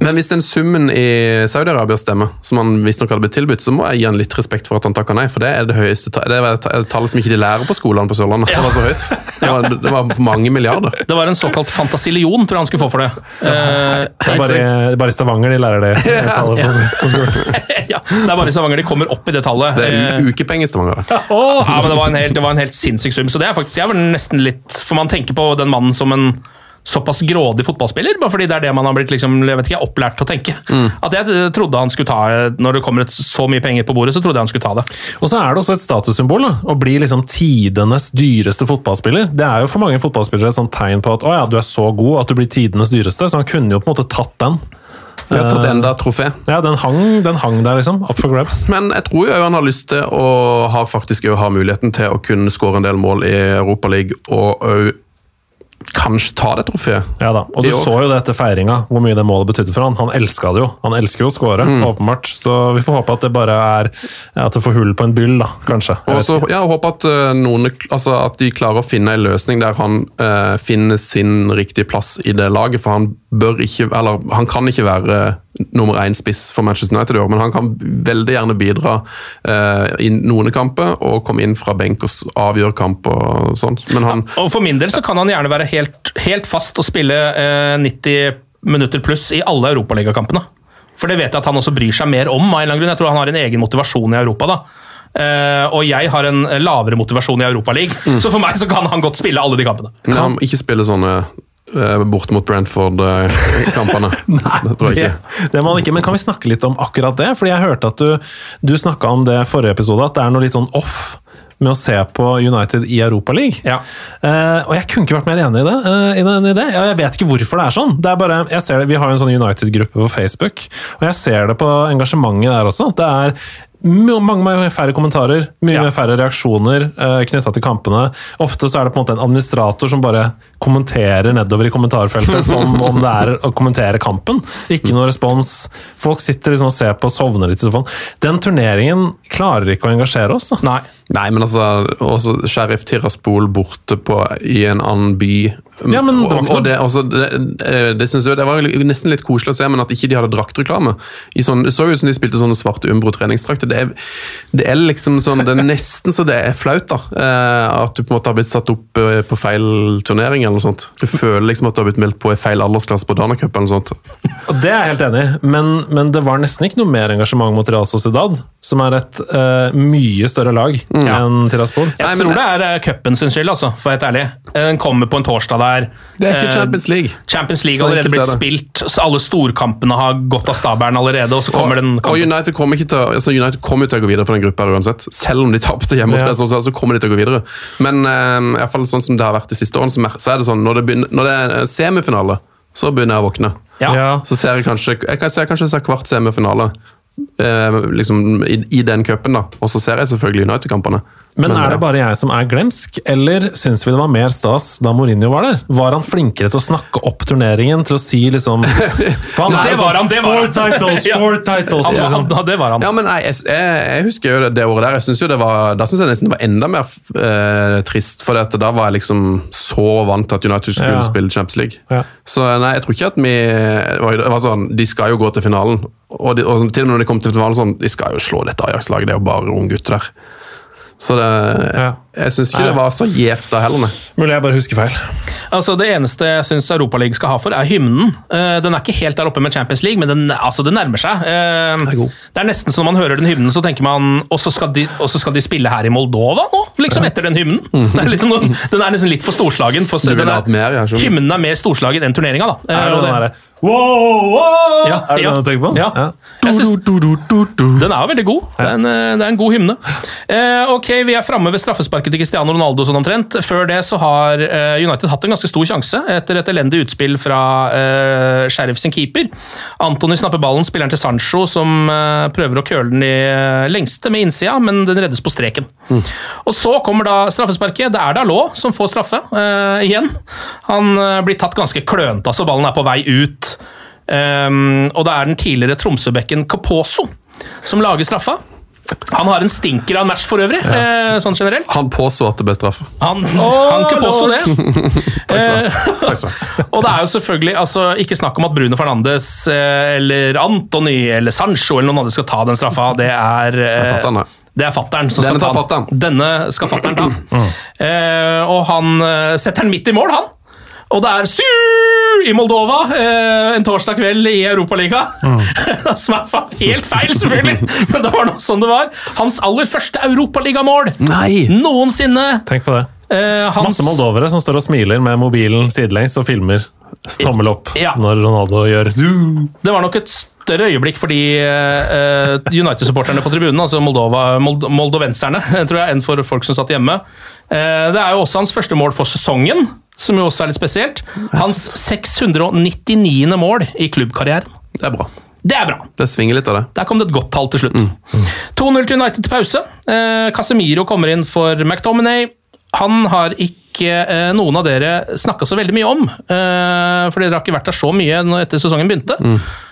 Speaker 2: Men hvis den summen i Saudi-Arabia stemmer, som han visstnok hadde blitt tilbudt, så må jeg gi han litt respekt for at han takka nei, for det er det høyeste det er et tall som ikke de lærer på skolene på Sørlandet. Det var så høyt. Det var, det var mange milliarder.
Speaker 1: Det var en såkalt fantasillion, tror jeg han skulle få for det.
Speaker 3: Uh, det, er bare, bare i Stavanger de lærer det.
Speaker 1: tallet Ja, skolen. ja, det er bare i Stavanger de kommer opp i det tallet.
Speaker 2: Det er ukepenger i Stavanger.
Speaker 1: Oh, ja, men det var en helt, det var en helt sinnssyk sum. Så det er faktisk, jeg var nesten litt For man tenker på den mannen som en såpass grådig fotballspiller, bare fordi det er det man har blitt liksom, jeg vet ikke, opplært til å tenke. Mm. At jeg trodde han skulle ta Når det kommer så mye penger på bordet, så trodde jeg han skulle ta det.
Speaker 3: Og så er det også et statussymbol da, å bli liksom tidenes dyreste fotballspiller. Det er jo for mange fotballspillere et sånt tegn på at å ja, du er så god at du blir tidenes dyreste, så han kunne jo på en måte tatt den.
Speaker 2: Har tatt enda trofé.
Speaker 3: Ja, den hang, den hang der, liksom. Up for grabs.
Speaker 2: Men jeg tror jo han har lyst til å ha, faktisk ha muligheten til å kunne skåre en del mål i Europaligaen, og òg kanskje ta det trofeet.
Speaker 3: Ja da, og du så jo det etter feiringa, hvor mye det målet betydde for han. Han elska det jo. Han elsker jo å skåre, mm. åpenbart. Så vi får håpe at det bare er at det får hull på en byll, da, kanskje.
Speaker 2: Og så, ja, håpe at, uh, noen, altså, at de klarer å finne en løsning der han uh, finner sin riktige plass i det laget, for han bør ikke Eller han kan ikke være nummer én-spiss for Manchester United i år, men han kan veldig gjerne bidra uh, i noen kamper og komme inn fra benk og avgjøre kamp og sånt. Men han,
Speaker 1: ja, og for min del så kan han gjerne være helt, helt fast og spille uh, 90 minutter pluss i alle europaligakampene. For det vet jeg at han også bryr seg mer om. av en eller annen grunn. Jeg tror han har en egen motivasjon i Europa. da. Uh, og jeg har en lavere motivasjon i Europaligaen, mm. så for meg så kan han godt spille alle de kampene.
Speaker 2: Kan han ikke spille sånne borte mot Brentford-kampene?
Speaker 3: Nei, det tror. Det, må han ikke. Men kan vi snakke litt om akkurat det? Fordi jeg hørte at du, du snakka om det forrige episode, at det er noe litt sånn off med å se på United i Europaligaen.
Speaker 1: Ja.
Speaker 3: Uh, og jeg kunne ikke vært mer enig i det. Uh, i den, i det. Jeg vet ikke hvorfor det er sånn. Det er bare, jeg ser det, Vi har en sånn United-gruppe på Facebook, og jeg ser det på engasjementet der også. Det er mange, mange færre kommentarer, mye
Speaker 1: Ja.
Speaker 3: færre reaksjoner uh, knytta til kampene. Ofte så er det på en måte en administrator som bare kommenterer nedover i kommentarfeltet som om det er å kommentere kampen. Ikke noe respons. Folk sitter liksom og ser på og sovner litt i sofaen. Den turneringen klarer ikke å engasjere oss. da.
Speaker 1: Nei.
Speaker 2: Nei, men altså, også Sheriff Tiraspol borte på, i en annen by.
Speaker 3: Ja, men det
Speaker 2: og, og det, altså, det, det, det, synes jeg, det var nesten litt koselig å se, men at ikke de hadde draktreklame. I sånn, det så ut som de spilte sånne svarte Umbro treningsdrakter. Det, det er liksom sånn, det er nesten så det er flaut, da. Eh, at du på en måte har blitt satt opp eh, på feil turnering eller noe sånt. Du føler liksom at du har blitt meldt på i feil aldersklasse på Danacup eller noe sånt.
Speaker 3: Og Det er jeg helt enig i, men, men det var nesten ikke noe mer engasjement mot Real Sociedad, som er et uh, mye større lag enn Tiraspol.
Speaker 1: Jeg
Speaker 2: Nei, men-
Speaker 1: tror det er uh, cupen sin skyld, altså, for å være helt ærlig. Eh, Den kommer på en torsdag der.
Speaker 2: Det er ikke
Speaker 1: Eh,
Speaker 2: Champions League.
Speaker 1: Champions League har allerede blitt
Speaker 2: er det.
Speaker 1: spilt, så alle storkampene har gått av stabelen allerede, og så kommer den
Speaker 2: kampen. og. United kommer ikke til, altså United kommer til å gå videre for den gruppa uansett. Selv om de tapte hjemme
Speaker 3: Ja.
Speaker 2: Så kommer de til å gå videre. Men eh, i hvert fall sånn som det har vært de siste årene, så er det sånn når det, begynner, når det er semifinale, så begynner jeg å våkne.
Speaker 1: Ja.
Speaker 3: Ja.
Speaker 2: Så ser jeg kanskje jeg kan se kanskje ser kvart semifinale eh, liksom i, i den cupen, da. Og så ser jeg selvfølgelig United-kampene.
Speaker 3: Men er det bare jeg som er glemsk, eller syns vi det var mer stas da Mourinho var der? Var han flinkere til å snakke opp turneringen, til å si liksom Faen,
Speaker 1: det,
Speaker 3: Det
Speaker 1: var
Speaker 3: sånn,
Speaker 1: han, det var Four
Speaker 3: titles, four titles!
Speaker 1: Ja,
Speaker 3: liksom.
Speaker 1: ja, det var han.
Speaker 2: Ja, men nei, jeg, jeg, jeg husker jo det, det året der. Jeg synes jo det var, Da syns jeg nesten det var enda mer eh, trist, for dette, da var jeg liksom så vant til at United skulle
Speaker 3: Ja.
Speaker 2: spille Champions League.
Speaker 3: Ja.
Speaker 2: Så nei, jeg tror ikke at vi det var, det var sånn, De skal jo gå til finalen. Og, de, og til og med når de kom til finalen, sånn, de skal jo slå dette Ajax-laget. Det er jo bare unge gutter der. Så det,
Speaker 3: Ja.
Speaker 2: jeg syns ikke
Speaker 3: Nei.
Speaker 2: det var så gjevt da heller.
Speaker 3: Mulig jeg bare husker feil.
Speaker 1: Altså, det eneste jeg syns Europaligaen skal ha for, er hymnen. Eh, den er ikke helt der oppe med Champions League, men den, altså, det nærmer seg. Det
Speaker 2: er
Speaker 1: det er nesten som når man hører den hymnen, så tenker man Og så skal, de- skal de spille her i Moldova nå, liksom etter den hymnen. Det er litt sånn, den er nesten litt for storslagen. For, den er-
Speaker 2: mer,
Speaker 1: hymnen er mer storslagen enn turneringa, da. Eh,
Speaker 3: Er wow, wow!
Speaker 1: Ja,
Speaker 3: Er det
Speaker 1: ja.
Speaker 3: den du tenker på?
Speaker 1: Ja. ja. synes- Den er veldig god. Det er en, eh, det er en god hymne. Eh, ok, Vi er framme ved straffesparket til Cristiano Ronaldo sånn omtrent. Før det så har eh, United hatt en ganske stor sjanse etter et elendig utspill fra eh, Sheriff sin keeper. Antony snapper ballen, spilleren til Sancho, som eh, prøver å køle den i eh, lengste med innsida, men den reddes på streken. Og så kommer da straffesparket. Det er Dalot som får straffe igjen. Han blir tatt ganske klønete, altså ballen er på vei ut. Um, og det er den tidligere Tromsø-bekken Caposo som lager straffa. Han har en stinker av en match for øvrig, eh, sånn generelt.
Speaker 2: Han påså at det ble straffe.
Speaker 1: Han, han påså det.
Speaker 2: Takk skal du
Speaker 1: Eh,
Speaker 2: ha. Ha.
Speaker 1: og det er jo selvfølgelig altså, ikke snakk om at Bruno Fernandes eh, eller Antony eller Sancho eller noen andre skal ta den straffa. Det er eh,
Speaker 2: Det er
Speaker 1: er fatteren som
Speaker 2: Denne
Speaker 1: skal ta den. Denne skal fattern ta. Eh, og han eh, setter den midt i mål, han. Og det er Syr i Moldova eh, en torsdag kveld i Europaligaen. Som er helt feil, selvfølgelig, men det var noe sånn det var. Hans aller første europaligamål noensinne.
Speaker 3: Tenk på det.
Speaker 1: Eh, hans,
Speaker 3: Masse moldovere som står og smiler med mobilen sidelengs og filmer. Tommel opp
Speaker 1: Ja.
Speaker 3: når Ronaldo gjør
Speaker 1: Det var nok et større øyeblikk for de eh, United-supporterne på tribunen, altså Moldova, Mold moldovenserne, tror jeg, enn for folk som satt hjemme. Eh, det er jo også hans første mål for sesongen, som jo også er litt spesielt. Hans 699. mål i klubbkarrieren.
Speaker 2: Det er bra.
Speaker 1: Det er bra!
Speaker 2: Det svinger litt av det.
Speaker 1: Der kom det et godt tall til slutt. 2-0 til United til pause. Eh, Casemiro kommer inn for McDominay. Han har ikke eh, noen av dere snakka så veldig mye om, eh, for dere har ikke vært der så mye etter sesongen begynte.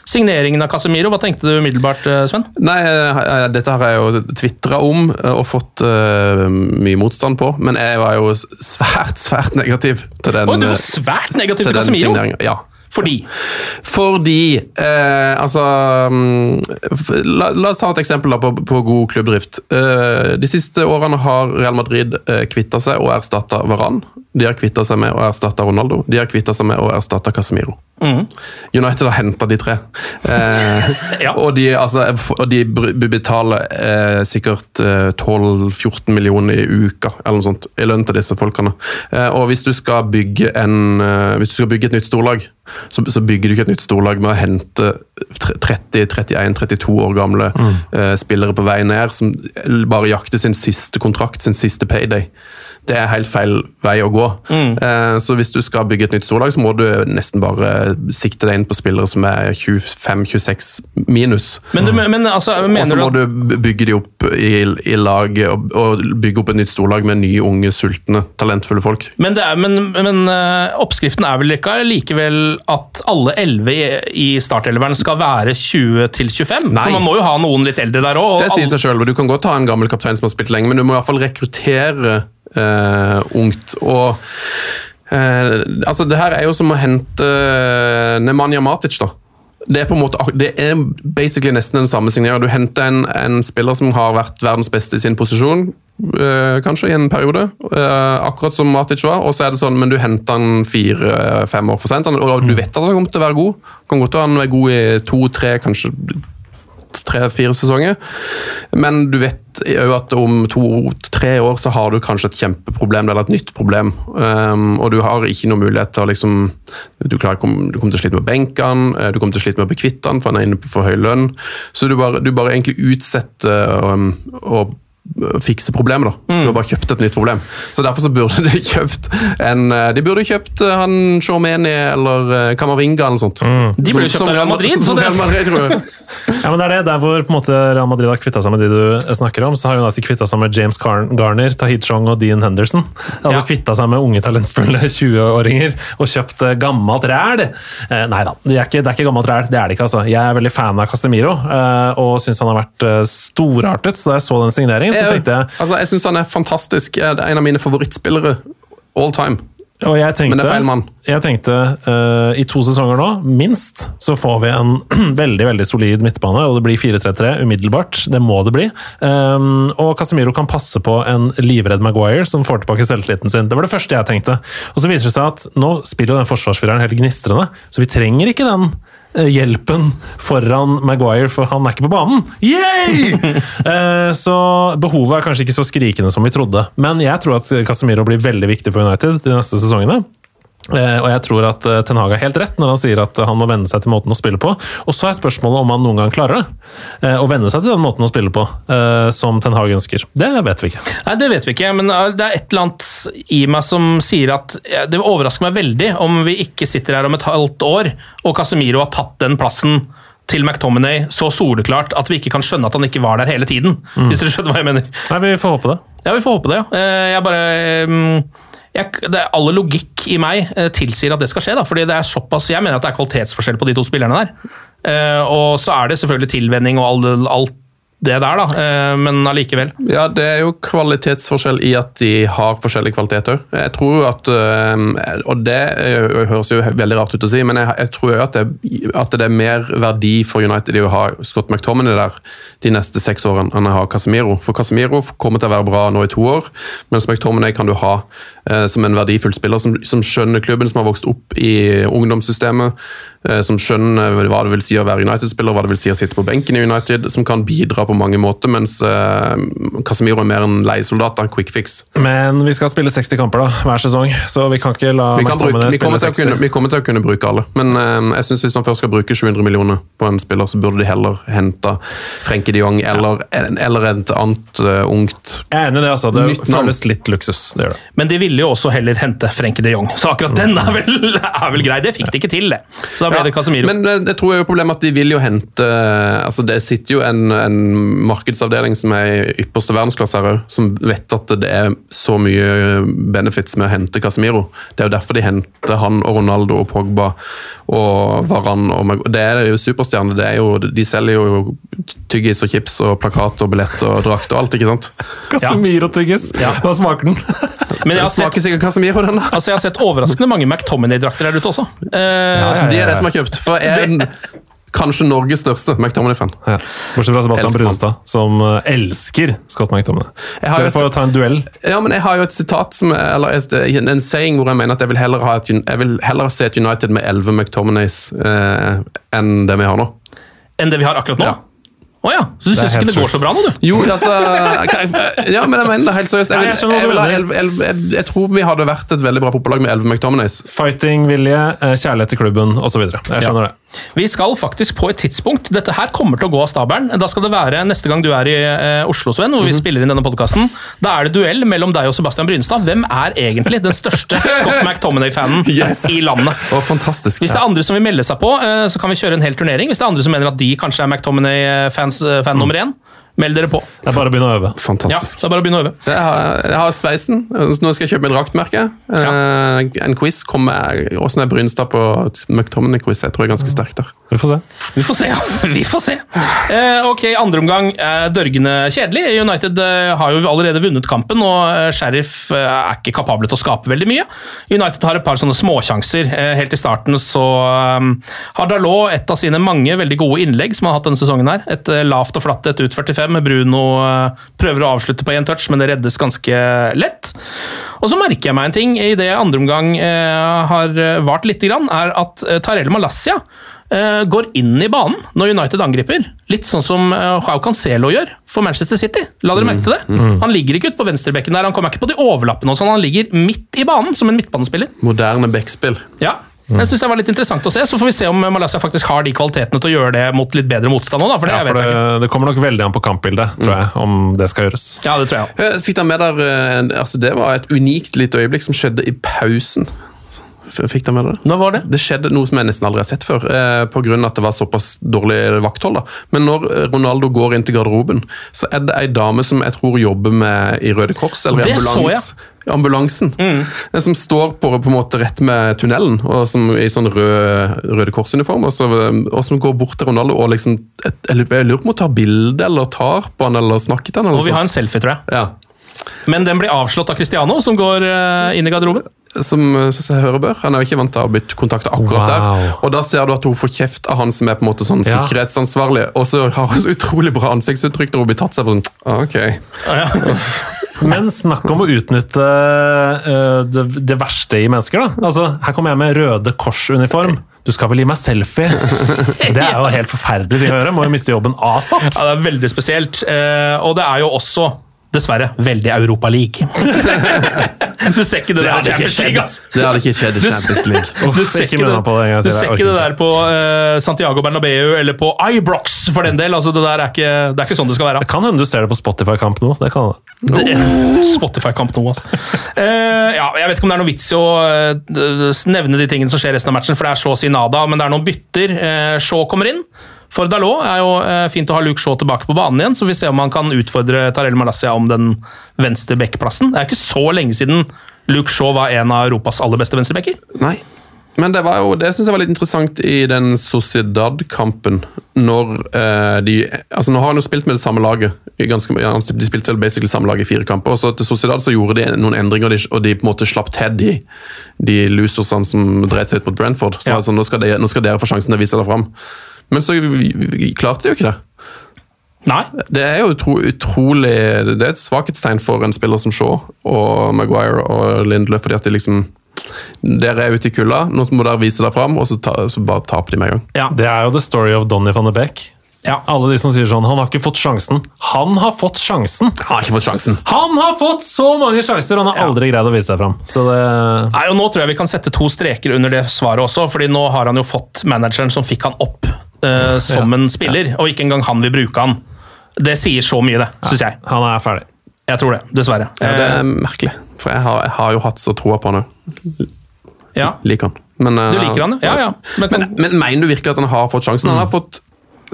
Speaker 1: Signeringen av Casemiro, hva tenkte du umiddelbart, eh, Sven?
Speaker 2: Nei, eh, dette har jeg jo tvitra om eh, og fått uh, mye motstand på, men jeg var jo svært, svært negativ til den
Speaker 1: Oi, du var
Speaker 2: eh,
Speaker 1: svært negativ til
Speaker 2: den
Speaker 1: Casemiro?
Speaker 2: Ja.
Speaker 1: Fordi
Speaker 2: Fordi eh, Altså mm, la, la oss ta et eksempel på, på god klubbdrift. Eh, de siste årene har Real Madrid eh, kvitta seg og erstatta Varan. De har kvitta seg med å erstatte Ronaldo. De har kvitta seg med å erstatte Casemiro. United har henta de tre. Eh,
Speaker 1: Ja.
Speaker 2: og, de, altså, og de betaler eh, sikkert eh, 12-14 millioner i uka eller noe sånt, i lønn til disse folkene. Eh, og hvis du skal bygge en, eh, hvis du skal bygge et nytt storlag, så, så bygger du ikke et nytt storlag med å hente 30-31-32 år gamle
Speaker 3: Mm.
Speaker 2: eh, spillere på vei ned, som bare jakter sin siste kontrakt, sin siste payday. Det er helt feil vei å gå.
Speaker 3: Mm.
Speaker 2: Eh, så hvis du skal bygge et nytt storlag, så må du nesten bare sikte deg inn på spillere som er 25-26 minus.
Speaker 1: Men, men altså,
Speaker 2: Og så må
Speaker 1: du
Speaker 2: du bygge de opp i, i lag og, og bygge opp et nytt storlag med nye, unge, sultne, talentfulle folk.
Speaker 1: men, det er, men, men eh, oppskriften er vel ikke likevel at alle 11 i, i startelveren skal være
Speaker 2: 20-25?
Speaker 1: For man må jo ha noen litt eldre der òg.
Speaker 2: Det sier seg selv, Du kan godt ha en gammel kaptein som har spilt lenge, men du må i hvert fall rekruttere eh, ungt. og eh, altså Det her er jo som å hente eh, Nemanja Matic. da. Det er på en måte, det er basically nesten den samme signeringen. Du henter en, en spiller som har vært verdens beste i sin posisjon, eh, kanskje i en periode. eh, akkurat som Matic var. Og så er det sånn, men du henter han fire-fem år for sent, og du vet at han kommer til å være god. Kan godt være han er god i to-tre, kanskje tre-fire sesonger. Men du vet jo at om to-tre år så har du kanskje et kjempeproblem eller et nytt problem. Um, og du har ikke noe mulighet til å liksom Du, klarer, du kommer til å slite med benkene, eh, du kommer til å slite med å bli kvitt han, for han er inne på for høy lønn. Så du bare, du bare egentlig utsetter um, å fikse problemet. da. Du har bare kjøpt et nytt problem. Så Derfor så burde de kjøpt en eh, De burde kjøpt eh, han Shomeni eller Camavinga Kamavinga eller noe sånt.
Speaker 1: De burde kjøpt
Speaker 2: Som-
Speaker 1: Real Madrid,
Speaker 2: Som,
Speaker 1: så
Speaker 2: som
Speaker 1: det-
Speaker 2: Real Madrid, tror jeg.
Speaker 3: Ja, men det er det. Der hvor på en måte Real Madrid har kvitta seg med de du snakker om, så har United kvitta seg med James Garner, Tahid Chong og Dean Henderson. Altså
Speaker 1: Ja.
Speaker 3: kvitta seg med unge, talentfulle 20-åringer og kjøpt eh, gammelt ræl. Eh, nei da, det er, ikke, det er ikke gammelt ræl. Det er det ikke, altså. Jeg er veldig fan av Casemiro eh, og syns han har vært eh, storartet. Så da jeg så den signeringen, så tenkte jeg
Speaker 2: altså, jeg syns han er fantastisk. Er en av mine favorittspillere all time.
Speaker 3: Og jeg tenkte,
Speaker 2: Men det er feil mann.
Speaker 3: Jeg tenkte uh, i to sesonger nå, minst, så får vi en veldig veldig solid midtbane. Og det blir 4-3-3 umiddelbart. Det må det bli. Um, og Casemiro kan passe på en livredd Maguire som får tilbake selvtilliten sin. Det var det første jeg tenkte. Og så viser det seg at nå spiller jo den forsvarsfireren helt gnistrende, så vi trenger ikke den hjelpen foran Maguire, for han er ikke på banen. Yay! Eh, så behovet er kanskje ikke så skrikende som vi trodde. Men jeg tror at Casemiro blir veldig viktig for United de neste sesongene. Eh, Og jeg tror at eh, Ten Hag har helt rett når han sier at han må venne seg til måten å spille på. Og så er spørsmålet om han noen gang klarer det. Eh, Å venne seg til den måten å spille på eh, som Ten Hag ønsker. Det vet vi ikke.
Speaker 1: Nei, Det vet vi ikke, men eh, det er et eller annet i meg som sier at det overrasker meg veldig om vi ikke sitter her om et halvt år og Casemiro har tatt den plassen til McTominay så soleklart at vi ikke kan skjønne at han ikke var der hele tiden. Hvis dere skjønner hva jeg mener.
Speaker 3: Nei, Vi får håpe det.
Speaker 1: Ja, vi får håpe det. ja. Eh, Jeg bare eh, jeg, det Alle logikk i meg eh, tilsier at det skal skje, da, fordi det er såpass Jeg mener at det er kvalitetsforskjell på de to spillerne der. Eh, Og så er det selvfølgelig tilvenning og alt det der, da, eh, men allikevel.
Speaker 2: Ja, det er jo kvalitetsforskjell i at de har forskjellige kvaliteter. Jeg tror jo at øh, Og det øh, høres jo veldig rart ut å si, men jeg, tror jo at at det er mer verdi for United i å ha Scott McTominay der de neste seks årene enn å ha Casemiro. For Casemiro kommer til å være bra nå i to år, mens McTominay kan du ha som en verdifull spiller som, som skjønner klubben, som har vokst opp i ungdomssystemet, som skjønner hva det vil si å være United-spiller, hva det vil si å sitte på benken i United, som kan bidra på mange måter, mens uh, Casemiro er mer en leiesoldat, en quick fix.
Speaker 3: Men vi skal spille 60 kamper da, hver sesong, så vi kan ikke la
Speaker 2: Vi, kan bruke, vi, kommer
Speaker 3: spille
Speaker 2: til å kunne,
Speaker 3: 60.
Speaker 2: vi kommer til å kunne bruke alle, men uh, jeg synes hvis han først skal bruke 700 millioner på en spiller, så burde de heller hente Frenkie de Jong eller, eller et annet uh, ungt
Speaker 3: Jeg er enig i det, altså. Det føles litt luksus. Det gjør det.
Speaker 1: Men de ville jo også heller hente Frenkie de Jong, så akkurat den er vel, er vel grei. Det fikk de ikke til, det. Så da ble det Casemiro.
Speaker 2: Men eh, jeg tror jo problemet at de vil jo hente altså Det sitter jo en, en markedsavdeling som er i ypperste verdensklasse her òg, som vet at det er så mye benefits med å hente Casemiro. Det er jo derfor de henter han og Ronaldo og Pogba og Varan. Og Mag- det er jo superstjerner. Det er jo, de selger jo tyggis og chips og plakat og billett og drakt og alt, ikke sant?
Speaker 3: Casemiro-tyggis. Hva smaker den?
Speaker 1: Men jeg har sett,
Speaker 2: smaker sikkert Casemiro, den da.
Speaker 1: altså jeg har sett overraskende mange McTominay-drakter der ute også. Eh,
Speaker 2: De er det som har kjøpt. For er en, kanskje Norges største McTominay-fan.
Speaker 3: Ja. Bortsett fra Sebastian
Speaker 2: Elsker.
Speaker 3: Brunstad, som eh, elsker Scott McTominay.
Speaker 2: Du
Speaker 3: Dere får ta en duell.
Speaker 2: Ja, men jeg har jo et sitat, som, er- eller en saying hvor jeg mener at jeg vil heller, ha et, jeg vil heller se et United med 11 McTominays eh, enn det vi har nå.
Speaker 1: enn det vi har akkurat nå.
Speaker 2: Ja.
Speaker 1: Å ja, så du syns ikke det går så bra nå, du?
Speaker 2: Jo, altså Ja, men jeg mener det helt seriøst. Jeg, vil,
Speaker 3: jeg skjønner
Speaker 2: jeg, vil jeg, jeg tror vi hadde vært et veldig bra fotballag med elleve McTominays.
Speaker 3: Fighting-vilje, eh, kjærlighet til klubben osv. Jeg skjønner det.
Speaker 1: Vi skal faktisk på et tidspunkt Dette her kommer til å gå av stabelen. Da skal det være neste gang du er i eh, Oslo, Sven, hvor vi
Speaker 2: Mhm.
Speaker 1: spiller inn denne podkasten. Da er det duell mellom deg og Sebastian Brynstad. Hvem er egentlig den største Scott McTominay-fanen
Speaker 2: Yes.
Speaker 1: i landet?
Speaker 2: Oh, fantastisk.
Speaker 1: Hvis det er andre som vil melde seg på, eh, så kan vi kjøre en hel turnering. Hvis det er andre som mener at de kanskje er McTominay-fans eh, fan nummer én, Meld dere på.
Speaker 3: Det er bare å begynne å øve.
Speaker 2: Fantastisk.
Speaker 1: Ja, det er bare å begynne å øve.
Speaker 2: jeg, har, jeg har sveisen. Nå skal jeg kjøpe meg draktmerke. Ja. Eh, en quiz kommer Åssen er Brynstad på McTominay-quiz? Jeg tror jeg er ganske sterk der.
Speaker 3: Vi får se.
Speaker 1: Vi får se, ja. Vi får se. Uh, ok, andre omgang er dørgende kjedelig. United har jo allerede vunnet kampen, og Sheriff er ikke kapable til å skape veldig mye. United har et par sånne småsjanser. helt i starten så har Dalot et av sine mange veldig gode innlegg som han har hatt denne sesongen her. Et lavt og flatt et 1.45 med Bruno eh, prøver å avslutte på én touch, men det reddes ganske lett. Og så merker jeg meg en ting i det andre omgang eh, har eh, vart lite grann, er at Tarell Malassia går inn i banen når United angriper. Litt sånn som Joao Cancelo gjør for Manchester City. La dere mm. merke til det? Mm. Han ligger ikke ute på venstrebekken der, han kommer ikke på de overlappene, og sånn. han ligger midt i banen som en midtbanespiller.
Speaker 2: Moderne bekkspill
Speaker 1: Ja, det synes det var litt interessant å se. Så får vi se om Malaysia faktisk har de kvalitetene til å gjøre det mot litt bedre motstand da, for det
Speaker 3: Ja, for
Speaker 1: vet jeg ikke.
Speaker 3: det, kommer nok veldig an på kampbildet, tror jeg, om det skal gjøres.
Speaker 1: Ja, det tror jeg også.
Speaker 2: Eh, Fikk dere med der eh, altså Det var et unikt lite øyeblikk som skjedde i pausen. Fikk dere med dere det?
Speaker 1: Når var det?
Speaker 2: Det skjedde noe som jeg nesten aldri har sett før, eh, av at det var såpass dårlig vakthold. da. Men når eh, Ronaldo går inn til garderoben, så er det ei dame som jeg tror jobber med i Røde Kors, eller i ambulans, ambulansen. Mm. Den som står på, på en måte rett med tunnelen, og som i sånn rød, Røde Kors-uniform, og, så, eh, og som går bort til Ronaldo og liksom Jeg, Jeg lurer på om hun tar bilde, eller tar på han, eller snakker til han, eller
Speaker 1: Og vi har en selfie, tror jeg.
Speaker 2: Ja.
Speaker 1: Men den blir avslått av Cristiano, som går eh, inn i garderoben.
Speaker 2: Som synes jeg hører bør. Han er jo ikke vant til å ha blitt kontakta akkurat
Speaker 3: Wow.
Speaker 2: der. Og da ser du at hun får kjeft av han som er på en måte sånn
Speaker 3: Ja.
Speaker 2: sikkerhetsansvarlig, og så har hun så utrolig bra ansiktsuttrykk når hun blir tatt seg på sånn ah, Ok.
Speaker 3: Men snakk om å utnytte uh, det, det verste i mennesker, da. Altså, her kommer jeg med Røde Kors-uniform. Du skal vel gi meg selfie? Det er jo helt forferdelig å høre. Må jo miste jobben asap.
Speaker 1: Ja, det er veldig spesielt. Uh, og det er jo også, dessverre, veldig Europa League. du ser ikke det, der
Speaker 2: i
Speaker 1: Champions. League, ass!
Speaker 2: Det hadde ikke skjedd i Champions League.
Speaker 1: Du ser
Speaker 3: ikke minn på det
Speaker 1: det, du ser ikke det der på uh, Santiago Bernabeu eller på Ibrox, for den del. Altså, det der er ikke, det er ikke sånn det skal være.
Speaker 3: Det kan hende du ser det på Spotify-kamp nå. Det kan det.
Speaker 1: Det- Spotify-kamp nå, altså. Uh, ja, jeg vet ikke om det er noe vits i å uh, nevne de tingene som skjer resten av matchen, for det er så å si nada, men det er noen bytter. Uh, Shaw kommer inn. For Dalot er jo eh, fint å ha Luke Shaw tilbake på banen igjen, så vi ser om han kan utfordre Tarell Malassia om den venstre backplassen. Det er ikke så lenge siden Luke Shaw var en av Europas aller beste venstrebacker.
Speaker 2: Nei. Men det var jo, det synes jeg var litt interessant i den Sociedad-kampen. Når eh, de altså Nå har han jo spilt med det samme laget. i Ganske, de spilte vel basically samme lag i fire kamper. og så Til Sociedad så gjorde de noen endringer, og de, og de på en måte slapp til de, de losersene som dreit seg ut mot Brentford. Så
Speaker 1: Ja.
Speaker 2: altså, nå, skal de, nå skal dere få sjansen til å vise dere fram. Men så klarte de jo ikke det.
Speaker 1: Nei.
Speaker 2: Det er jo utro, utrolig Det er et svakhetstegn for en spiller som Shaw og Maguire og Lindløf, fordi at de liksom Dere er ute i kulda, nå må dere vise dere fram, og så, ta, så bare taper de med en gang.
Speaker 1: Ja.
Speaker 3: Det er jo the story of Donny van de Beek.
Speaker 1: Ja.
Speaker 3: Alle de som sier sånn 'Han har ikke fått sjansen'. Han har fått sjansen!
Speaker 2: Han har ikke fått sjansen.
Speaker 3: Han har fått så mange sjanser! Han har aldri greid å vise seg fram. Så det
Speaker 1: Nei, og Nå tror jeg vi kan sette to streker under det svaret også, fordi nå har han jo fått manageren som fikk han opp eh, som en spiller, og ikke engang han vil bruke han. Det sier så mye, det, syns jeg.
Speaker 3: Han er ferdig.
Speaker 1: Jeg tror det, dessverre.
Speaker 2: Ja, det er merkelig, for jeg har, jeg har jo hatt så troa på han òg.
Speaker 1: ja.
Speaker 2: Liker han. Men,
Speaker 1: Du
Speaker 2: eh,
Speaker 1: liker han, ja? Ja, ja. Men,
Speaker 2: Men, men mener du virkelig at han har fått sjansen? Han har fått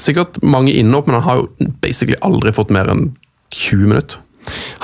Speaker 2: sikkert mange innhopp, men han har jo basically aldri fått mer enn 20 minutter.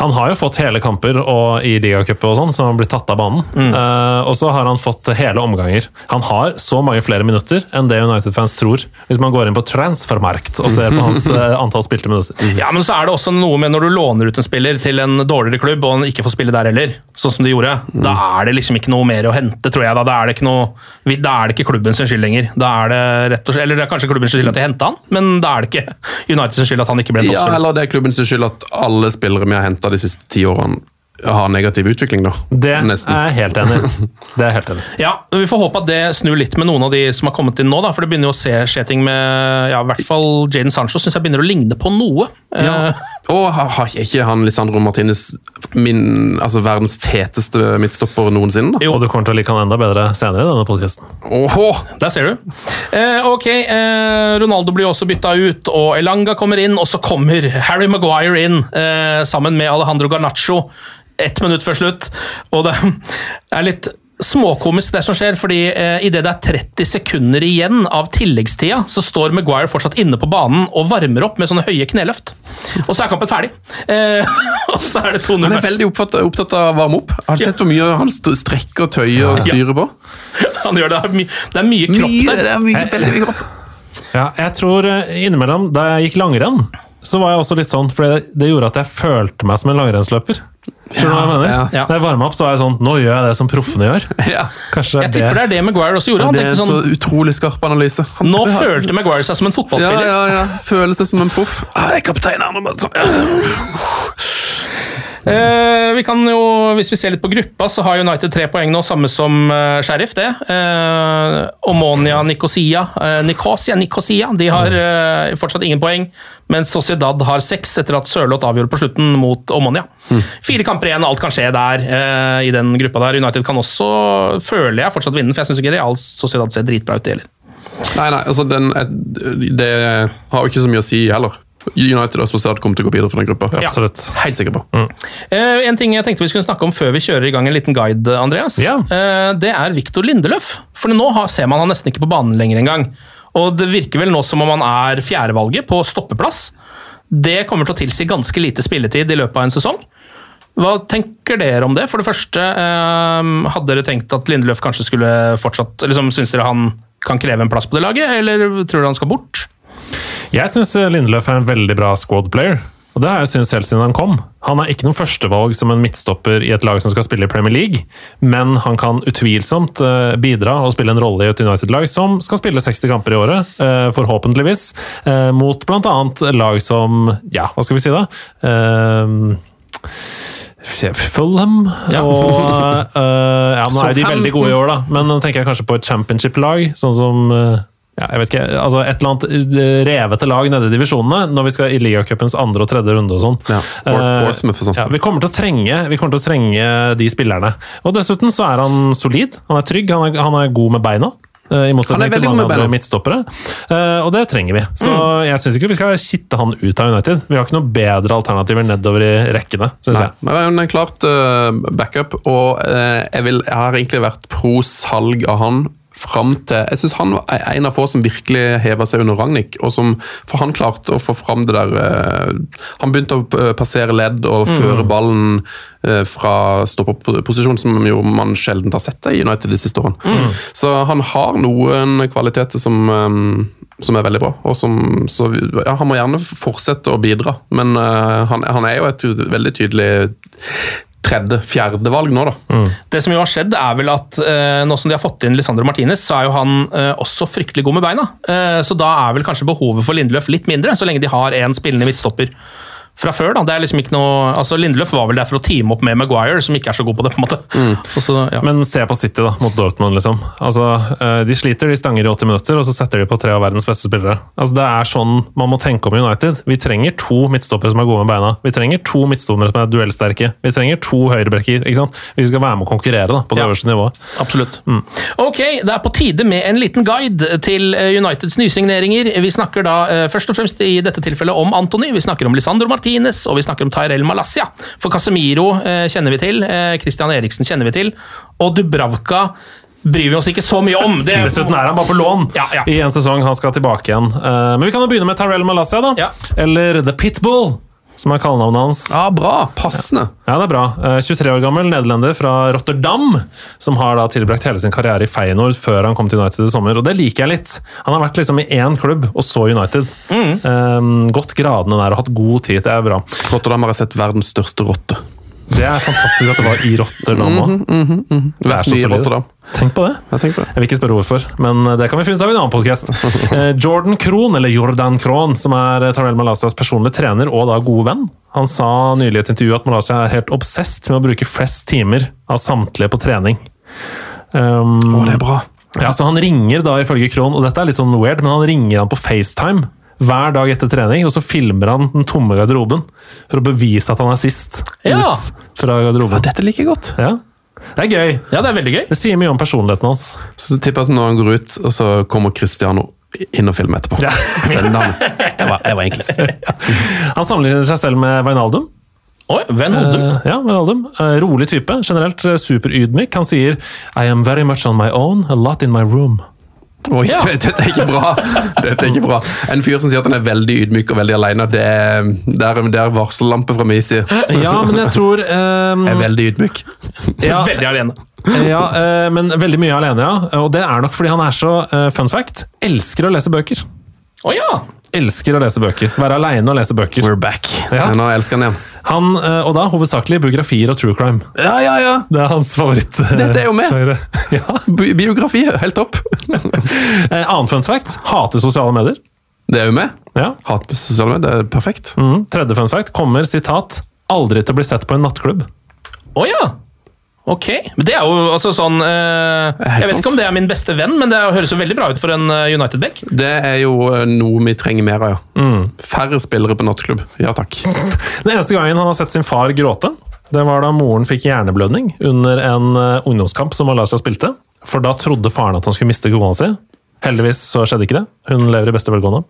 Speaker 3: Han har jo fått hele kamper og i ligacup og sånn, som har blitt tatt av banen. Eh, og så har han fått hele omganger. Han har så mange flere minutter enn det United-fans tror, hvis man går inn på transfermarkt og ser på hans uh, antall spilte minutter.
Speaker 1: Ja, men så er det også noe med når du låner ut en spiller til en dårligere klubb, og han ikke får spille der heller, sånn som de gjorde, da er det liksom ikke noe mer å hente, tror jeg. Da, da er det ikke noe vi- Da er det ikke klubben sin skyld lenger. Da er det rett og slett Eller det er kanskje klubben sin skyld at de henta han, men da er det ikke United sin skyld at han ikke ble en
Speaker 2: Ja, eller det er klubben sin skyld at alle spillere vi har henta de siste ti årene, har negativ utvikling, da.
Speaker 3: Det
Speaker 2: Nesten.
Speaker 3: er jeg helt enig. Det er helt enig.
Speaker 1: Ja, Vi får håpe at det snur litt med noen av de som har kommet inn nå. da, For det begynner jo å se skje ting med ja, i hvert fall Jaden Sancho synes jeg begynner å ligne på noe.
Speaker 2: Ja.
Speaker 1: Eh,
Speaker 2: Og har ikke han Lisandro Martinez min, altså verdens feteste midtstopper noensinne? da?
Speaker 3: Og du kommer til å like han enda bedre senere i denne podkasten.
Speaker 1: Der ser du. Eh, ok, eh, Ronaldo blir også bytta ut, og Elanga kommer inn. Og så kommer Harry Maguire inn eh, sammen med Alejandro Garnaccio ett minutt før slutt. Og det er litt småkomisk det som skjer, fordi eh, idet det er 30 sekunder igjen av tilleggstida, så står Maguire fortsatt inne på banen og varmer opp med sånne høye kneløft. Og så er kampen ferdig. Eh, og så er det 2-0.
Speaker 2: Han er veldig opptatt, opptatt av å varme opp. Har du sett hvor mye han strekker og tøyer og styrer på? Ja.
Speaker 1: Han gjør det. Det er my- Det er mye kropp
Speaker 2: Mye,
Speaker 1: der.
Speaker 2: det er mye, veldig mye kropp.
Speaker 3: Ja, jeg tror eh, innimellom, da jeg gikk langrenn, så var jeg også litt sånn, for det, det gjorde at jeg følte meg som en langrennsløper. Skjønner du hva jeg mener?
Speaker 2: ja.
Speaker 1: Ja.
Speaker 3: Jeg varma opp, så var jeg sånn Nå gjør jeg det som proffene gjør.
Speaker 2: Ja.
Speaker 3: Kanskje
Speaker 1: Jeg tipper det er det Maguire også gjorde. Han
Speaker 2: Det er en så
Speaker 1: sånn
Speaker 2: utrolig skarp analyse. Han,
Speaker 1: Nå følte Maguire seg som en fotballspiller.
Speaker 2: ja, ja. Føler seg som en proff. Ah, jeg er kaptein her nå, bare sånn.
Speaker 1: Eh, vi kan jo, Hvis vi ser litt på gruppa, så har United tre poeng nå, samme som eh, Sheriff. det. Eh, Omonia Nicosia, eh, Nicosia, Nikosia de har eh, fortsatt ingen poeng, mens Sociedad har seks etter at Sørloth avgjorde på slutten mot Omonia. Fire kamper igjen, alt kan skje der eh, i den gruppa der. United kan også, føler jeg, fortsatt vinne, for jeg syns ikke Real Sociedad ser dritbra ut, det heller.
Speaker 2: Nei, nei, altså den, det har jo ikke så mye å si heller. United og Sociedad kommer til å gå videre fra den gruppa.
Speaker 3: Absolutt.
Speaker 2: Helt sikker på.
Speaker 1: Eh, en ting jeg tenkte vi skulle snakke om før vi kjører i gang en liten guide, Andreas.
Speaker 3: Yeah.
Speaker 1: Uh, det er Viktor Lindeløf. For nå har, ser man han nesten ikke på banen lenger engang. Og det virker vel nå som om han er fjerdevalget på stoppeplass. Det kommer til å tilsi ganske lite spilletid i løpet av en sesong. Hva tenker dere om det? For det første, eh, hadde dere tenkt at Lindeløf kanskje skulle fortsatt liksom, Syns dere han kan kreve en plass på det laget, eller tror dere han skal bort?
Speaker 3: Jeg syns Lindeløf er en veldig bra squad player. Og det har jeg syntes helt siden han kom. Han er ikke noen førstevalg som en midtstopper i et lag som skal spille i Premier League, men han kan utvilsomt eh, bidra og spille en rolle i et United-lag som skal spille 60 kamper i året, eh, forhåpentligvis, eh, mot bl.a. lag som Ja, hva skal vi si da? Fulham ja. og uh, Ja, nå er de veldig gode i år, da, men nå tenker jeg kanskje på et championship-lag, sånn som eh, ja, jeg vet ikke, altså Et eller annet eh, revete lag nede i divisjonene når vi skal i ligacupens andre og tredje runde. og sånn.
Speaker 2: Ja, sånn.
Speaker 3: ja, vi, kommer til å trenge, vi kommer til å trenge de spillerne. Og Dessuten så er han solid, han er trygg, han er, han er god med beina. eh, I motsetning til mange andre midtstoppere. Uh, og det trenger vi. Så jeg syns ikke vi skal kitte han ut av United. Vi har ikke noe bedre alternativer nedover i rekkene, syns jeg.
Speaker 2: men det er klart uh, backup, og jeg, vil, jeg har egentlig vært pro salg av han fram til Jeg syns han var en av få som virkelig heva seg under Ragnhild. og som, For han klarte å få fram det der eh, Han begynte å eh, passere ledd og føre ballen eh, fra stoppeposisjon, som jo man sjelden har sett det i United de siste årene. Så han har noen kvaliteter som som er veldig bra. og som, så ja, Han må gjerne fortsette å bidra, men uh, han, han er jo et veldig tydelig tredje, fjerde valg nå, da.
Speaker 1: Det som jo har skjedd, er vel at eh, nå som de har fått inn Lisandro Martinez, så er jo han eh, også fryktelig god med beina. Eh, så da er vel kanskje behovet for Lindeløf litt mindre, så lenge de har en spillende midtstopper fra før. da. Det er liksom ikke noe, altså Lindeløf var vel der for å teame opp med Maguire, som ikke er så god på det. på en måte. Mm. så, ja.
Speaker 3: Men se på City da, mot Dortmund. liksom. Altså, eh, De sliter, de stanger i 80 minutter, og så setter de på tre av verdens beste spillere. Altså, Det er sånn man må tenke om United. Vi trenger to midtstoppere som er gode med beina. Vi trenger to midtstoppere som er duellsterke. Vi trenger to høyrebrekker. ikke sant? Vi skal være med å konkurrere da, på det
Speaker 1: Ja.
Speaker 3: øverste nivået.
Speaker 1: Absolutt. Ok, det er på tide med en liten guide til eh, Uniteds nysigneringer. Vi snakker da eh, først og fremst i dette tilfellet om Antony. vi snakker om Lisandro Martinez og vi snakker om Tyrell Malassia. For Casemiro eh, kjenner vi til, eh, Christian Eriksen kjenner vi til, og Dubravka bryr vi oss ikke så mye om. Det,
Speaker 3: Dessuten er han bare på lån
Speaker 1: Ja, ja.
Speaker 3: i en sesong. Han skal tilbake igjen. Eh, Men vi kan jo begynne med Tyrell Malassia, da.
Speaker 1: Ja.
Speaker 3: Eller The Pitbull, som er kallenavnet hans.
Speaker 2: Ja, bra! Passende.
Speaker 3: Ja, det er bra. Eh, 23 år gammel nederlender fra Rotterdam, som har da tilbrakt hele sin karriere i Feyenoord før han kom til United i sommer, og det liker jeg litt. Han har vært liksom i én klubb, og så United. Eh, gått gradene der og hatt god tid, det er bra.
Speaker 2: Rotterdam har jeg sett verdens største rotte.
Speaker 3: Det er fantastisk at det var i Rotterdam òg. Mm -hmm,
Speaker 2: mm
Speaker 3: så
Speaker 2: mye i. Rotterdam.
Speaker 3: Tenk på det.
Speaker 2: Jeg på det.
Speaker 3: Jeg vil ikke spørre hvorfor, men det kan vi finne ut av i en annen podkast. Jordan Krohn, eller Jordan Krohn, som er Tarnel Malasias personlige trener og da gode venn, han sa nylig i et intervju at Malasia er helt obsesst med å bruke flest timer av samtlige på trening. Um,
Speaker 2: Å, det er bra.
Speaker 3: ja, så Han ringer da ifølge Krohn, og dette er litt sånn weird, men han ringer han på FaceTime hver dag etter trening, og så filmer han den tomme garderoben for å bevise at han er sist
Speaker 1: Ja.
Speaker 3: ut fra garderoben.
Speaker 2: Dette liker jeg godt.
Speaker 3: Ja. Det er gøy.
Speaker 1: Ja, det er veldig gøy.
Speaker 3: Det sier mye om personligheten hans.
Speaker 2: Så tipper jeg at når han går ut, og så kommer Cristiano inn og filmer etterpå.
Speaker 3: Ja.
Speaker 2: Selv han- Jeg var, jeg var egentlig sist.
Speaker 3: Han sammenligner seg selv med Wijnaldum.
Speaker 1: Oi, Wijnaldum.
Speaker 3: Eh, ja, Wijnaldum. Uh, rolig type. Generelt eh, superydmyk. Han sier I am very much on my own, a lot in my room.
Speaker 2: Oi,
Speaker 1: Ja.
Speaker 2: det- dette er ikke bra! Dette er ikke bra. En fyr som sier at han er veldig ydmyk og veldig alene, det, er- det er, det er varsellampe fra min side.
Speaker 3: Ja, men jeg tror um,
Speaker 2: Jeg er veldig ydmyk.
Speaker 3: ja,
Speaker 1: Veldig alene.
Speaker 3: ja, eh, men veldig mye alene, ja. Og det er nok fordi han er så, eh, fun fact, elsker å lese bøker.
Speaker 1: Å ja!
Speaker 3: Elsker å lese bøker. Være aleine og lese bøker.
Speaker 2: We're back.
Speaker 3: Ja.
Speaker 2: Nå elsker han igjen.
Speaker 3: Han, eh, og da hovedsakelig biografier og true crime.
Speaker 2: Ja, ja, ja!
Speaker 3: Det er hans favoritt. eh,
Speaker 2: Dette er jo med.
Speaker 3: Ja.
Speaker 2: Biografi, helt topp.
Speaker 3: Eh, Annen fun fact, hater sosiale medier.
Speaker 2: Det er jo med.
Speaker 3: Ja.
Speaker 2: Hat på sosiale medier, det er perfekt.
Speaker 3: Mm. Tredje fun fact kommer sitat aldri til å bli sett på en nattklubb.
Speaker 1: Å ja! Ok. Men det er jo altså sånn eh, Jeg vet
Speaker 2: sant.
Speaker 1: ikke om det er min beste venn, men det høres jo veldig bra ut for en eh, United-back.
Speaker 2: Det er jo eh, noe vi trenger mer av, ja.
Speaker 3: Mm.
Speaker 2: Færre spillere på nattklubb. Ja takk.
Speaker 3: Den eneste gangen han har sett sin far gråte, det var da moren fikk hjerneblødning under en eh, ungdomskamp som Malaysia spilte. For da trodde faren at han skulle miste kona si. Heldigvis så skjedde ikke det. Hun lever i beste velgående.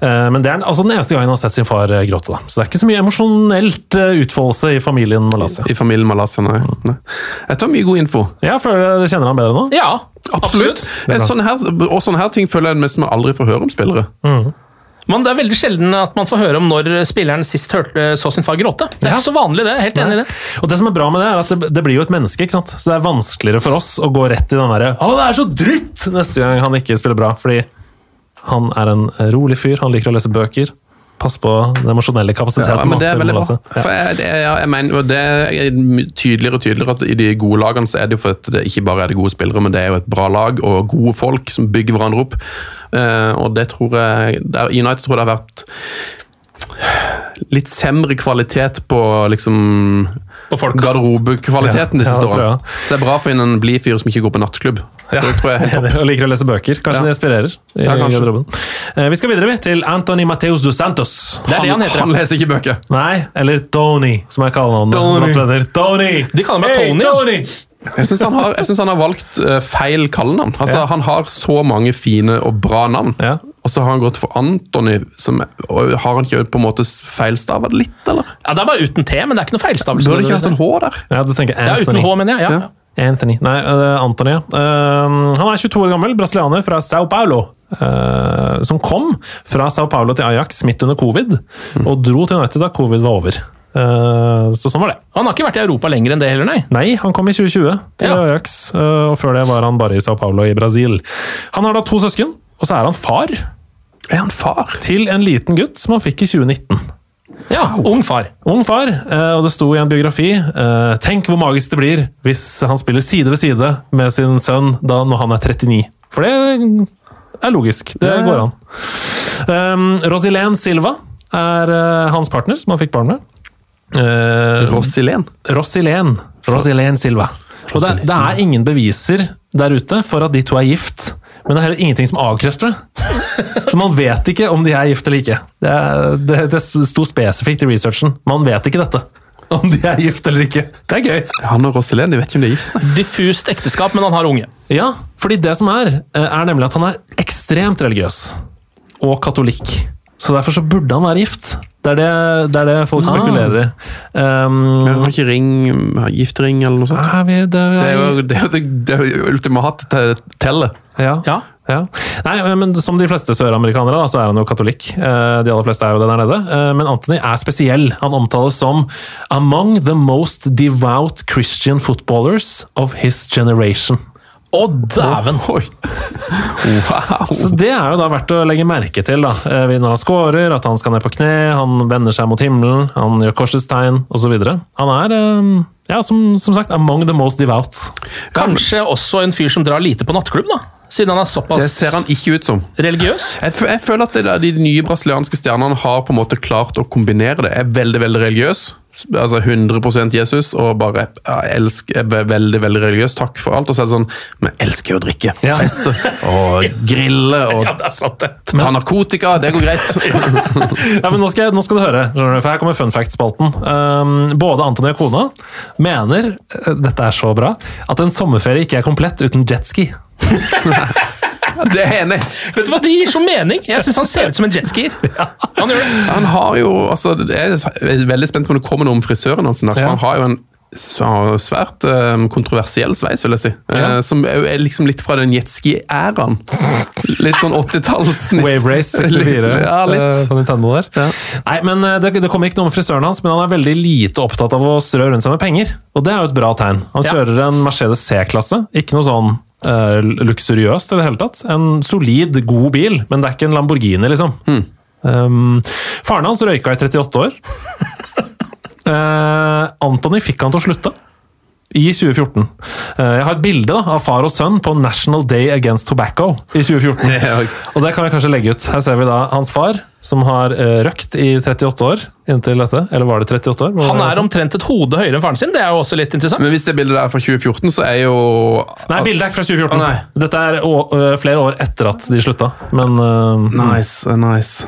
Speaker 3: Eh, Men det er altså den eneste gangen han har sett sin far eh, gråte. da. Så det er ikke så mye emosjonelt eh, utfoldelse i familien Malaysia.
Speaker 2: I familien Malaysia, nei. nei. Jeg tar mye god info.
Speaker 3: Ja, føler du kjenner han bedre nå.
Speaker 1: Ja,
Speaker 2: Absolutt. absolutt. Sånne her, og sånne her ting føler jeg nesten vi aldri får høre om spillere.
Speaker 1: Men det er veldig sjelden at man får høre om når spilleren sist hørte, så sin far gråte. Det er
Speaker 3: Ja.
Speaker 1: ikke så vanlig, det. Helt enig i det.
Speaker 3: Og det som er bra med det, er at det, det blir jo et menneske, ikke sant? så det er vanskeligere for oss å gå rett i den derre 'Å, det er så dritt!' neste gang han ikke spiller bra. Fordi han er en rolig fyr, han liker å lese bøker. Pass på den emosjonelle kapasiteten.
Speaker 2: Ja, men det er veldig bra. For jeg, det, ja, jeg mener, og det er tydeligere og tydeligere at i de gode lagene så er det jo for at det ikke bare er det gode spillere, men det er jo et bra lag og gode folk som bygger hverandre opp. Eh, og det tror jeg der, United tror det har vært litt semre kvalitet på liksom
Speaker 1: På folk.
Speaker 2: garderobekvaliteten de
Speaker 3: ja,
Speaker 2: årene.
Speaker 3: jeg.
Speaker 2: Så det er bra for en blid fyr som ikke går på nattklubb.
Speaker 3: Ja.
Speaker 2: Det tror jeg er helt topp.
Speaker 3: og liker å lese bøker. Kanskje
Speaker 2: Ja.
Speaker 3: det inspirerer. i
Speaker 2: Ja,
Speaker 3: garderoben. Eh, Vi skal videre vi, til Anthony Mateus dos Santos.
Speaker 1: Det er det han heter.
Speaker 2: Han leser ikke bøker.
Speaker 3: Nei, eller Tony, som er han.
Speaker 2: Tony.
Speaker 3: Tony!
Speaker 1: De kaller meg
Speaker 3: Hey,
Speaker 1: Tony.
Speaker 3: Tony!
Speaker 2: Jeg syns han, han har valgt eh, feil kallenavn. Altså,
Speaker 3: Ja.
Speaker 2: Han har så mange fine og bra navn,
Speaker 3: Ja.
Speaker 2: Og så har han gått for Antony. Som, har han ikke på en måte feilstava det litt, eller?
Speaker 1: Ja, Det er bare uten T, men det er ikke noe feilstavelse.
Speaker 2: Burde ikke hatt en H der?
Speaker 3: Ja, du tenker
Speaker 1: Ja, uten H, mener jeg. Ja.
Speaker 2: Ja.
Speaker 3: Anthony. Nei, uh, Anthony. ja. Uh, han er 22 år gammel, brasilianer fra Sao Paulo. uh, som kom fra Sao Paulo til Ajax midt under covid, og dro til United da covid var over. Uh, så sånn var det.
Speaker 1: Han har ikke vært i Europa lenger enn det heller, nei.
Speaker 3: Nei, han kom i 2020 til
Speaker 1: Ja.
Speaker 3: Ajax, uh, og før det var han bare i Sao Paulo i Brasil. Han har da to søsken, og så er han far
Speaker 2: Er han far?
Speaker 3: til en liten gutt som han fikk i 2019.
Speaker 1: Ja, Ung far.
Speaker 3: Ung far, eh, og det sto i en biografi eh, Tenk hvor magisk det blir hvis han spiller side ved side med sin sønn da når han er 39. For det er logisk. Det går an. Um, Rosilén Silva er eh, hans partner, som han fikk barn med. Uh,
Speaker 2: Rossilén?
Speaker 3: Rosilén. Rosilén Silva. Og det, det er ingen beviser der ute for at de to er gift, men det er heller ingenting som avkrefter det. Så man vet ikke om de er gift eller ikke. Det, er, det, det sto spesifikt i researchen. Man vet ikke dette. Om de er gift eller ikke. Det er gøy.
Speaker 2: Han og Rossilén de vet ikke om de er gift.
Speaker 1: Diffust ekteskap, men han har unge.
Speaker 3: Ja, fordi det som er, eh, er nemlig at han er ekstremt religiøs. Og katolikk. Så derfor så burde han være gift. Det er det, det, er det folk spekulerer i. Um,
Speaker 2: Men han har ikke ring, giftering eller noe sånt?
Speaker 3: er vi, det,
Speaker 2: Det er jo det, er det, er jo ultimate tellet.
Speaker 3: Ja.
Speaker 1: Ja.
Speaker 3: Ja. Nei, men Som de fleste søramerikanere, så er han jo katolikk. Eh, De aller fleste er jo det der nede. Eh, Men Anthony er spesiell. Han omtales som 'among the most devout Christian footballers of his generation'. Å, dæven!
Speaker 2: Oh, Wow.
Speaker 3: Så Det er jo da verdt å legge merke til da, eh, når han scorer, at han skal ned på kne, han vender seg mot himmelen, han gjør korsets tegn osv. Han er, eh, ja, som, som sagt, among the most devout.
Speaker 1: Kanskje også en fyr som drar lite på nattklubb, da? Siden han er
Speaker 2: Det ser han ikke ut som.
Speaker 1: religiøs?
Speaker 2: Jeg, jeg føler at det der, de nye brasilianske stjernene har på en måte klart å kombinere det. Jeg er veldig veldig religiøs, altså 100% Jesus, og bare ja, jeg elsker, er veldig veldig religiøs. Takk for alt. Og så er det sånn Men jeg elsker jo å drikke.
Speaker 3: Ja.
Speaker 2: Feste og grille og
Speaker 1: Ja,
Speaker 2: ta narkotika. Det går greit.
Speaker 3: Ja, men nå skal, nå skal du høre, for her kommer fun fact-spalten. Um, både Antony og kona mener, eh, dette er så bra, at en sommerferie ikke er komplett uten jetski.
Speaker 2: Det er enig.
Speaker 1: Vet du hva, Det gir så mening! Jeg syns han ser ut som en jetskier. Han.
Speaker 2: Han har jo altså, Jeg er veldig spent på om det kommer noe om frisøren hans.
Speaker 3: Ja.
Speaker 2: han har jo en svært um, kontroversiell sveis, vil jeg si.
Speaker 3: Ja.
Speaker 2: Uh, som er er liksom litt fra den jetski-æraen. Litt sånn 80-tallssnitt.
Speaker 3: Wave Race 64
Speaker 2: Ja,
Speaker 3: eh,
Speaker 2: litt.
Speaker 3: på Nintendo der.
Speaker 2: Ja.
Speaker 3: Nei, men eh, det, det kommer ikke noe om frisøren hans, men han er veldig lite opptatt av å strø rundt seg med penger. Og det er jo et bra tegn. Han
Speaker 1: Ja.
Speaker 3: kjører en Mercedes C-klasse, ikke noe sånn eh, luksuriøst i det hele tatt. En solid, god bil, men det er ikke en Lamborghini, liksom. Um, faren hans røyka i 38 år. uh, Antony fikk han til å slutte. I 2014. Eh, Jeg har et bilde da, av far og sønn på National Day Against Tobacco i 2014.
Speaker 2: Det er jo-
Speaker 3: Og det kan vi kanskje legge ut. Her ser vi da hans far, som har eh, røkt i 38 år inntil dette. Eller var det 38 år?
Speaker 1: Han er omtrent et hode høyere enn faren sin. Det er jo også litt interessant.
Speaker 2: Men hvis det bildet er fra 2014, så er jo
Speaker 3: Nei, bildet er ikke fra 2014.
Speaker 2: Å, nei.
Speaker 3: Dette er flere år etter at de slutta. Men
Speaker 2: Nice, nice.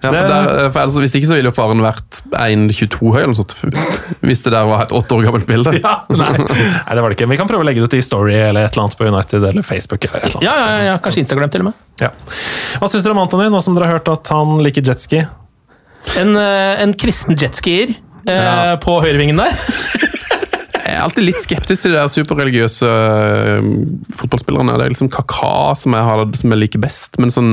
Speaker 2: Ja, for der, for altså, hvis ikke så ville jo faren vært 1,22 høy eller noe sånt. Hvis det der var et åtte år gammelt bilde.
Speaker 3: ja, nei. nei, det var det ikke. Vi kan prøve å legge det ut i Story eller et eller annet på United eller Facebook. eller et eller annet.
Speaker 1: Ja, ja, ja, Kanskje Instagram til og med.
Speaker 3: Ja. Hva syns dere om Anthony, nå som dere har hørt at han liker jetski?
Speaker 1: En, eh, en kristen jetskier eh,
Speaker 3: Ja.
Speaker 1: på høyrevingen der.
Speaker 2: Er alltid litt skeptisk til de der superreligiøse øh, fotballspillerne. Det er liksom Kaka som jeg, har, som jeg liker best, men sånn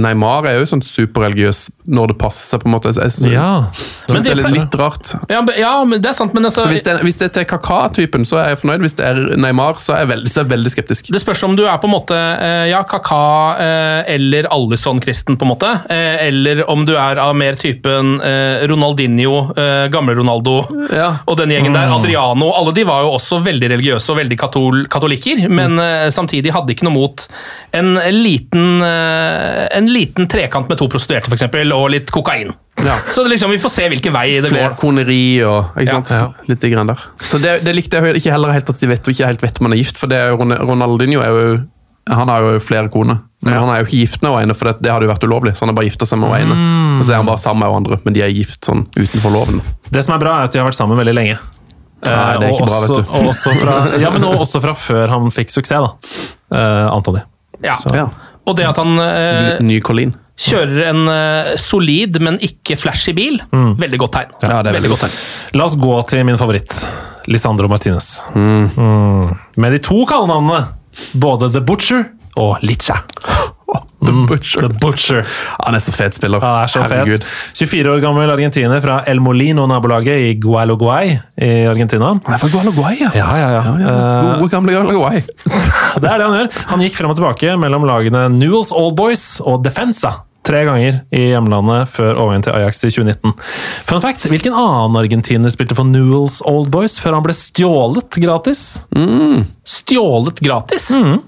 Speaker 2: Neymar er jo sånn superreligiøs når det passer seg. på en måte. Jeg, jeg,
Speaker 3: Ja.
Speaker 2: synes det er litt, litt rart.
Speaker 1: Ja, ja, men det er sant, men altså,
Speaker 2: Så hvis det, hvis det er til Kaka-typen, så er jeg fornøyd. Hvis det er Neymar, så er jeg veldig, så er jeg veldig skeptisk.
Speaker 1: Det spørs om du er på en måte eh, ja, Kaka eh, eller Alison-kristen, på en måte. Eh, eller om du er av mer typen eh, Ronaldinho, eh, gamle Ronaldo
Speaker 2: Ja.
Speaker 1: og den gjengen der. Adriano. Alle de var jo også veldig religiøse og veldig katol katolikker, men mm. samtidig hadde ikke noe mot en liten, eh, en liten trekant med to prostituerte, f.eks., og litt kokain.
Speaker 2: Ja.
Speaker 1: Så det liksom, vi får se hvilken vei det går.
Speaker 2: Flerkoneri og ikke
Speaker 1: Ja.
Speaker 2: sant? Litt grann der. Så det, det likte jeg ikke heller helt at de vet, og ikke helt vet om han er gift, for det er jo, Ronaldinho er jo han har jo flere koner, men han er jo ikke gift med henne, for det, det hadde jo vært ulovlig. Så han har bare gifta seg med henne.
Speaker 3: Mm.
Speaker 2: Og så er han bare sammen med andre, men de er gift sånn utenfor loven.
Speaker 3: Det som er bra, er at de har vært sammen veldig lenge.
Speaker 2: Nei, det er
Speaker 3: Eh,
Speaker 2: ikke
Speaker 3: og
Speaker 2: bra,
Speaker 3: også,
Speaker 2: vet du.
Speaker 3: Og også fra, ja, men også fra før han fikk suksess, da. Eh, Anthony.
Speaker 1: Ja.
Speaker 2: Ja.
Speaker 1: Og det at han eh,
Speaker 2: Ny Colin.
Speaker 1: kjører en eh, solid, men ikke flashy bil, veldig godt tegn.
Speaker 2: Ja, det er
Speaker 1: veldig
Speaker 2: veldig
Speaker 1: godt tegn.
Speaker 3: La oss gå til min favoritt, Lisandro Martinez. Mm. Med de to kallenavnene, både The Butcher og Licha.
Speaker 2: The Butcher.
Speaker 3: The Butcher.
Speaker 2: Han er så fet spiller.
Speaker 3: Han er så
Speaker 2: Herregud.
Speaker 3: fet. 24 år gammel argentiner fra El Molino-nabolaget i Gualoguay i Argentina.
Speaker 2: Han er fra Gualoguay, ja.
Speaker 3: Ja, ja, ja.
Speaker 2: ja. Gode, gamle Gualoguay?
Speaker 3: Det er det han gjør. Han gikk frem og tilbake mellom lagene Newells Old Boys og Defensa. Tre ganger i hjemlandet før overgangen til Ajax i 2019. Fun fact, Hvilken annen argentiner spilte for Newells Old Boys før han ble stjålet gratis? Mm.
Speaker 1: Stjålet gratis. Eh,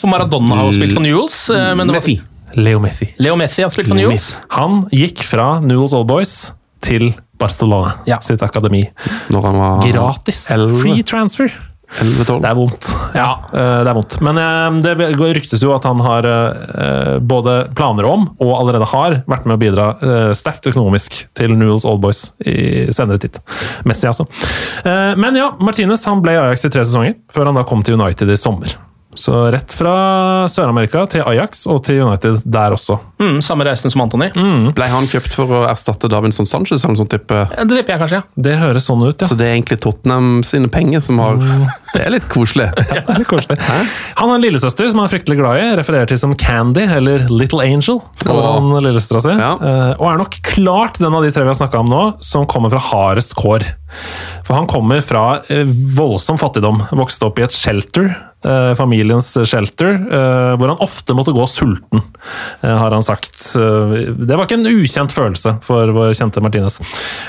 Speaker 1: for Maradona har jo spilt for Newells. Eh, men
Speaker 2: Messi.
Speaker 3: Leo Messi.
Speaker 1: Leo Messi har spilt for Newells.
Speaker 3: Han gikk fra Newells Old Boys til Barcelona,
Speaker 1: Ja.
Speaker 3: sitt akademi.
Speaker 2: Når han var
Speaker 3: Gratis!
Speaker 2: elleve.
Speaker 3: Free transfer!
Speaker 2: 11-12.
Speaker 3: Det er vondt. Ja, eh, det er vondt. Men eh, det ryktes jo at han har eh, både planer om, og allerede har, vært med å bidra eh, sterkt økonomisk til Newells Old Boys i senere tid. Messi, altså. Eh, Men ja, Martinez han ble i Ajax i tre sesonger, før han da kom til United i sommer. Så rett fra Sør-Amerika til Ajax og til United der også.
Speaker 1: Mm, samme reisen som Antony.
Speaker 2: Ble han kjøpt for å erstatte Davinson Sanchez? eller sånn type?
Speaker 1: Det tipper jeg kanskje, ja.
Speaker 3: Det høres sånn ut, ja.
Speaker 2: Så det er egentlig Tottenham sine penger som har Det er litt koselig.
Speaker 3: Ja, det er litt koselig. Han har en lillesøster som han er fryktelig glad i. Refererer til som Candy, eller Little Angel. kaller han lillesøstera si.
Speaker 2: Ja.
Speaker 3: Eh, Og er nok klart den av de tre vi har snakka om nå, som kommer fra hardest kår. For han kommer fra eh, voldsom fattigdom. Vokste opp i et shelter familiens shelter, eh, hvor han ofte måtte gå sulten, eh, har han sagt. Eh, Det var ikke en ukjent følelse for vår kjente Martinez.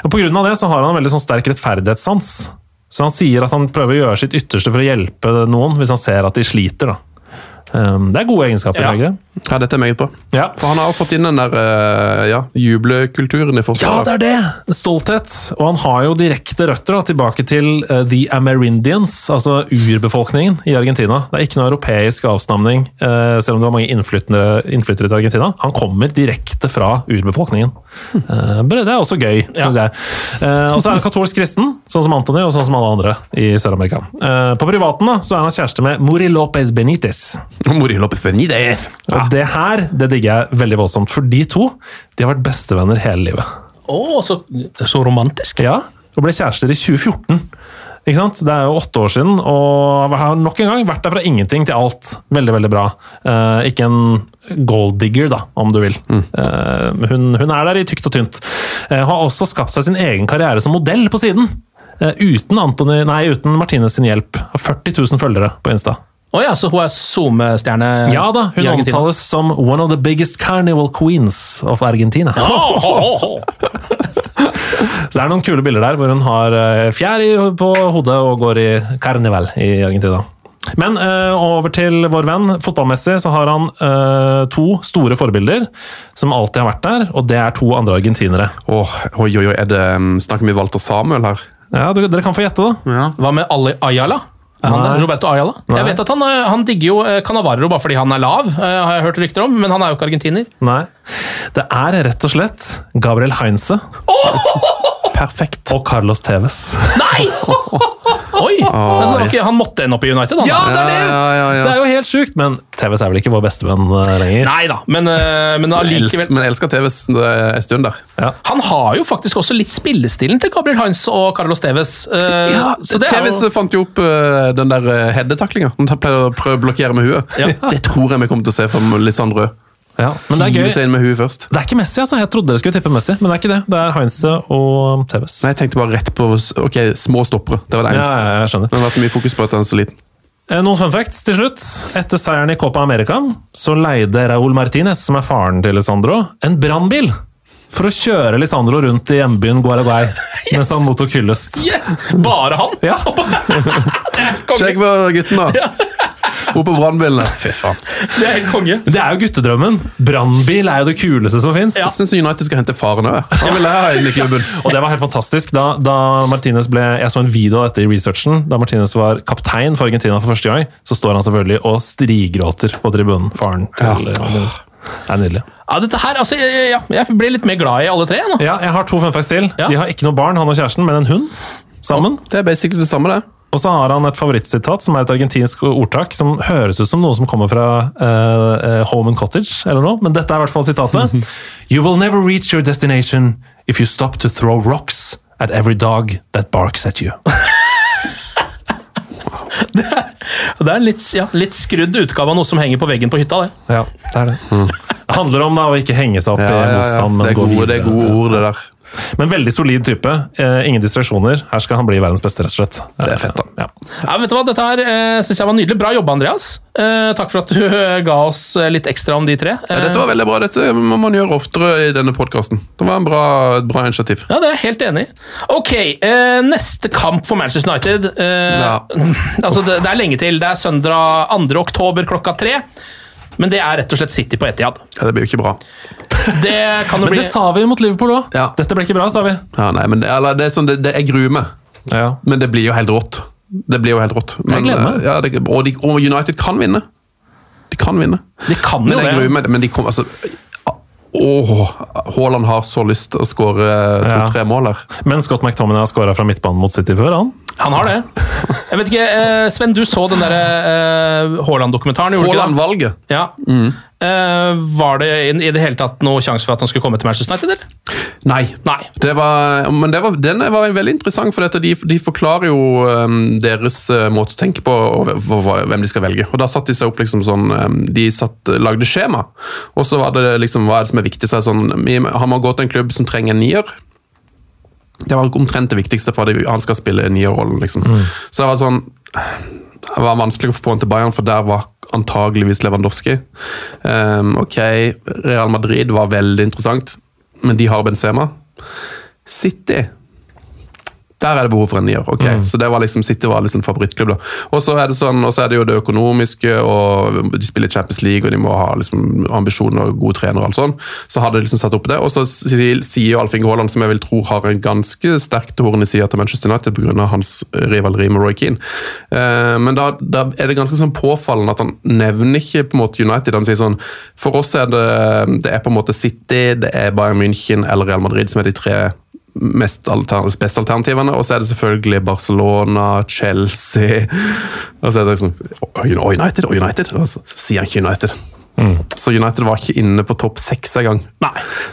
Speaker 3: Av det så har han en veldig sånn sterk rettferdighetssans. Så han sier at han prøver å gjøre sitt ytterste for å hjelpe noen hvis han ser at de sliter. da. Det er gode egenskaper.
Speaker 1: Ja.
Speaker 3: ikke?
Speaker 2: Ja, dette er meget bra.
Speaker 3: Ja.
Speaker 2: For han har jo fått inn den der uh, ja, jublekulturen i
Speaker 3: Ja, det er det! Stolthet. Og han har jo direkte røtter da, tilbake til uh, the Amerindians, altså urbefolkningen i Argentina. Det er ikke noe europeisk avstamning, uh, selv om det var mange innflyttere, til Argentina. Han kommer direkte fra urbefolkningen. Eh, bare det er også gøy, syns jeg. Eh, og så er han katolsk kristen, sånn som Antony og sånn som alle andre i Sør-Amerika. Eh, på privaten da, så er han kjæreste med Mori Lopez Benitez.
Speaker 2: Mori Lopez Benitez.
Speaker 3: Og det her det digger jeg veldig voldsomt, for de to de har vært bestevenner hele livet.
Speaker 1: Å, så, så romantisk.
Speaker 3: Ja, og ble kjærester i 2014. Ikke sant? Det er jo åtte år siden, og har nok en gang vært der fra ingenting til alt. Veldig, veldig bra. Eh, ikke en gold digger, da, om du vil. Eh, hun, hun er der i tykt og tynt. Eh, har også skapt seg sin egen karriere som modell på siden. Eh, uten, Anthony, nei, uten Martinez sin hjelp. Har 40 000 følgere på Insta.
Speaker 1: Å ja, så hun er SoMe-stjerne
Speaker 3: Ja da, hun omtales som one of the biggest carnival queens of Argentina. Så det er noen kule bilder der hvor hun har eh, fjær på hodet og går i carnival i Argentina. Men uh, over til vår venn. Fotballmessig så har han uh, to store forbilder som alltid har vært der, og det er to andre argentinere.
Speaker 2: Åh, oi, oi, oi, er det, um, snakker vi Walter Samuel her?
Speaker 3: Ja, du, Dere kan få gjette, da.
Speaker 1: Hva med Ali Ayala? Han, Roberto Ayala?
Speaker 3: Nei.
Speaker 1: Jeg vet at han, eh, han digger jo Canavaro Cannavaro bare fordi han er lav, eh, har jeg hørt rykter om, men han er jo ikke argentiner.
Speaker 3: Nei. Det er rett og slett Gabriel Heinze
Speaker 2: Perfekt.
Speaker 3: og Carlos Tevez.
Speaker 1: Nei! Oi! Oh, så det ikke, han måtte ende opp i United, han.
Speaker 3: Ja, det er det!
Speaker 2: Ja, ja, ja.
Speaker 3: Det er jo helt sjukt, men Tevez er vel ikke vår bestevenn eh, lenger?
Speaker 1: Nei da, men, eh, men allikevel
Speaker 2: men jeg elsker Tevez en stund der.
Speaker 3: Ja.
Speaker 1: Han har jo faktisk også litt spillestilen til Gabriel Heinz og Carlos Tevez. Ja, Tevez det jo
Speaker 2: fant jo opp uh, den der uh, headetaklinga. Han pleier å prøve å blokkere med huet. Det tror jeg vi kommer til å se fra Lisandro.
Speaker 3: Ja, men det er gøy.
Speaker 2: inn med huet først.
Speaker 3: Det er ikke Messi, altså. Jeg trodde dere skulle tippe Messi, men det er ikke det. Det er Heinze og Tevez.
Speaker 2: Nei, jeg tenkte bare rett på ok, små stoppere. Det var det eneste.
Speaker 3: ja, jeg skjønner.
Speaker 2: Det har vært så mye fokus på at han er så liten.
Speaker 3: Eh, Noen fun facts til slutt. Etter seieren i Copa America så leide Raúl Martinez, som er faren til Lisandro, en brannbil for å kjøre Lisandro rundt i hjembyen Guaraguay mens han mottok hyllest.
Speaker 1: Yes! Bare han?
Speaker 3: Ja.
Speaker 2: Sjekk på gutten, da! Opp på brannbilene. Fy faen.
Speaker 1: Det er helt konge.
Speaker 3: Det er jo guttedrømmen. Brannbil er jo det kuleste som fins.
Speaker 2: Jeg syns United skal hente faren òg. Han vil ha inn i klubben.
Speaker 3: Og det var helt fantastisk. Da, da Martinez ble, Jeg så en video av dette i researchen. Da Martinez var kaptein for Argentina for første gang, så står han selvfølgelig og strigråter på tribunen. Faren til
Speaker 2: Ja.
Speaker 3: Martinez. Det er nydelig.
Speaker 1: Ja, dette her, altså, ja, jeg ble litt mer glad i alle tre. nå.
Speaker 3: Ja, jeg har to fun facts til.
Speaker 1: Ja.
Speaker 3: De har ikke noe barn, han og kjæresten, men en hund sammen.
Speaker 2: Det er basically det samme, det.
Speaker 3: Og så har han et favorittsitat, som er et argentinsk ordtak, som høres ut som noe som kommer fra eh, eh, Home and Cottage, eller noe, men dette er i hvert fall sitatet. You will never reach your destination if you stop to throw rocks at every dog that barks at you.
Speaker 1: Det er en litt, ja, litt skrudd utgave av noe som henger på veggen på hytta. det.
Speaker 3: Ja, det er det. Det handler om da å ikke henge seg opp
Speaker 2: Ja,
Speaker 3: i
Speaker 2: ja, ja.
Speaker 3: motstand, men
Speaker 2: Det, er
Speaker 3: gå
Speaker 2: gode, det er gode ord, det der.
Speaker 3: Men veldig solid type. Eh, ingen distraksjoner. Her skal han bli verdens beste, rett og slett.
Speaker 2: Det er fett, da.
Speaker 3: Ja.
Speaker 1: Ja, vet du hva, Dette her eh, synes jeg var nydelig. Bra jobba, Andreas. Eh, takk for at du eh, ga oss eh, litt ekstra om de tre.
Speaker 2: Ja, dette var veldig bra. Dette må man gjøre oftere i denne podkasten. Det var en bra, et bra initiativ.
Speaker 1: Ja, det er jeg helt enig i. Ok, eh, neste kamp for Manchester United. Eh,
Speaker 2: Ja.
Speaker 1: altså det, det er lenge til. Det er søndag 2. oktober klokka tre. Men det er rett og slett City på Etihad.
Speaker 2: Ja, det blir jo ikke bra.
Speaker 1: Det kan jo
Speaker 3: Men
Speaker 1: bli
Speaker 3: det sa vi mot Liverpool òg.
Speaker 2: Ja.
Speaker 3: Dette ble ikke bra, sa vi.
Speaker 2: Ja, nei, men det, eller, det er sånn, det, det, jeg gruer meg,
Speaker 3: Ja.
Speaker 2: men det blir jo helt rått. Det blir jo helt rått. Men,
Speaker 3: gleder meg.
Speaker 2: eh, Ja, det, og, de, og United kan vinne. De kan vinne.
Speaker 1: De kan jo
Speaker 2: jeg
Speaker 1: det.
Speaker 2: gruer meg, men de kommer altså Åh, Haaland har så lyst til å skåre to-tre mål her.
Speaker 3: Men Scott McTominay har skåra fra midtbanen mot City før, han.
Speaker 1: Han har det. Jeg vet ikke, eh, Sven, du så den der eh, Haaland-dokumentaren? det?
Speaker 2: Haaland-valget.
Speaker 1: Ja. Eh, var det i, i det hele tatt noe sjanse for at han skulle komme til Manchester United? eller?
Speaker 2: Nei.
Speaker 1: Nei.
Speaker 2: Det var, men det var, den var veldig interessant, for de, de forklarer jo um, deres uh, måte å tenke på og og, hvem de skal velge. Og Da satte de seg opp liksom sånn um, De satt, lagde skjema, og så var det liksom hva er det som er viktig. Så er det sånn, Han må gå til en klubb som trenger en nier. Det var omtrent det viktigste for at han skal spille nierrollen. Liksom. Så det var sånn Det var vanskelig å få han til Bayern, for der var antageligvis Lewandowski. Um, ok, Real Madrid var veldig interessant, men de har Benzema. City der er det behov for en nier. ok.
Speaker 3: Mm.
Speaker 2: Så det var liksom, City var liksom favorittklubb. da. Og så er det sånn, og så er det jo det økonomiske, og de spiller Champions League, og de må ha liksom ambisjoner og gode trenere. og alt sånn. Så hadde de liksom satt opp det. Og så sier jo Alf Inge Haaland, som jeg vil tro har en ganske sterkt horn i sida til Manchester United pga. hans rivaleri med Roy Keane. Eh, men da, da er det ganske sånn påfallende at han nevner ikke på en måte United. Han sier sånn For oss er det, det er på en måte City, det er Bayern München eller Real Madrid som er de tre mest alter, beste alternativene. Og så er det selvfølgelig Barcelona, Chelsea Og så er det liksom United, og United! Og så sier han ikke United. Så United var ikke inne på topp seks engang.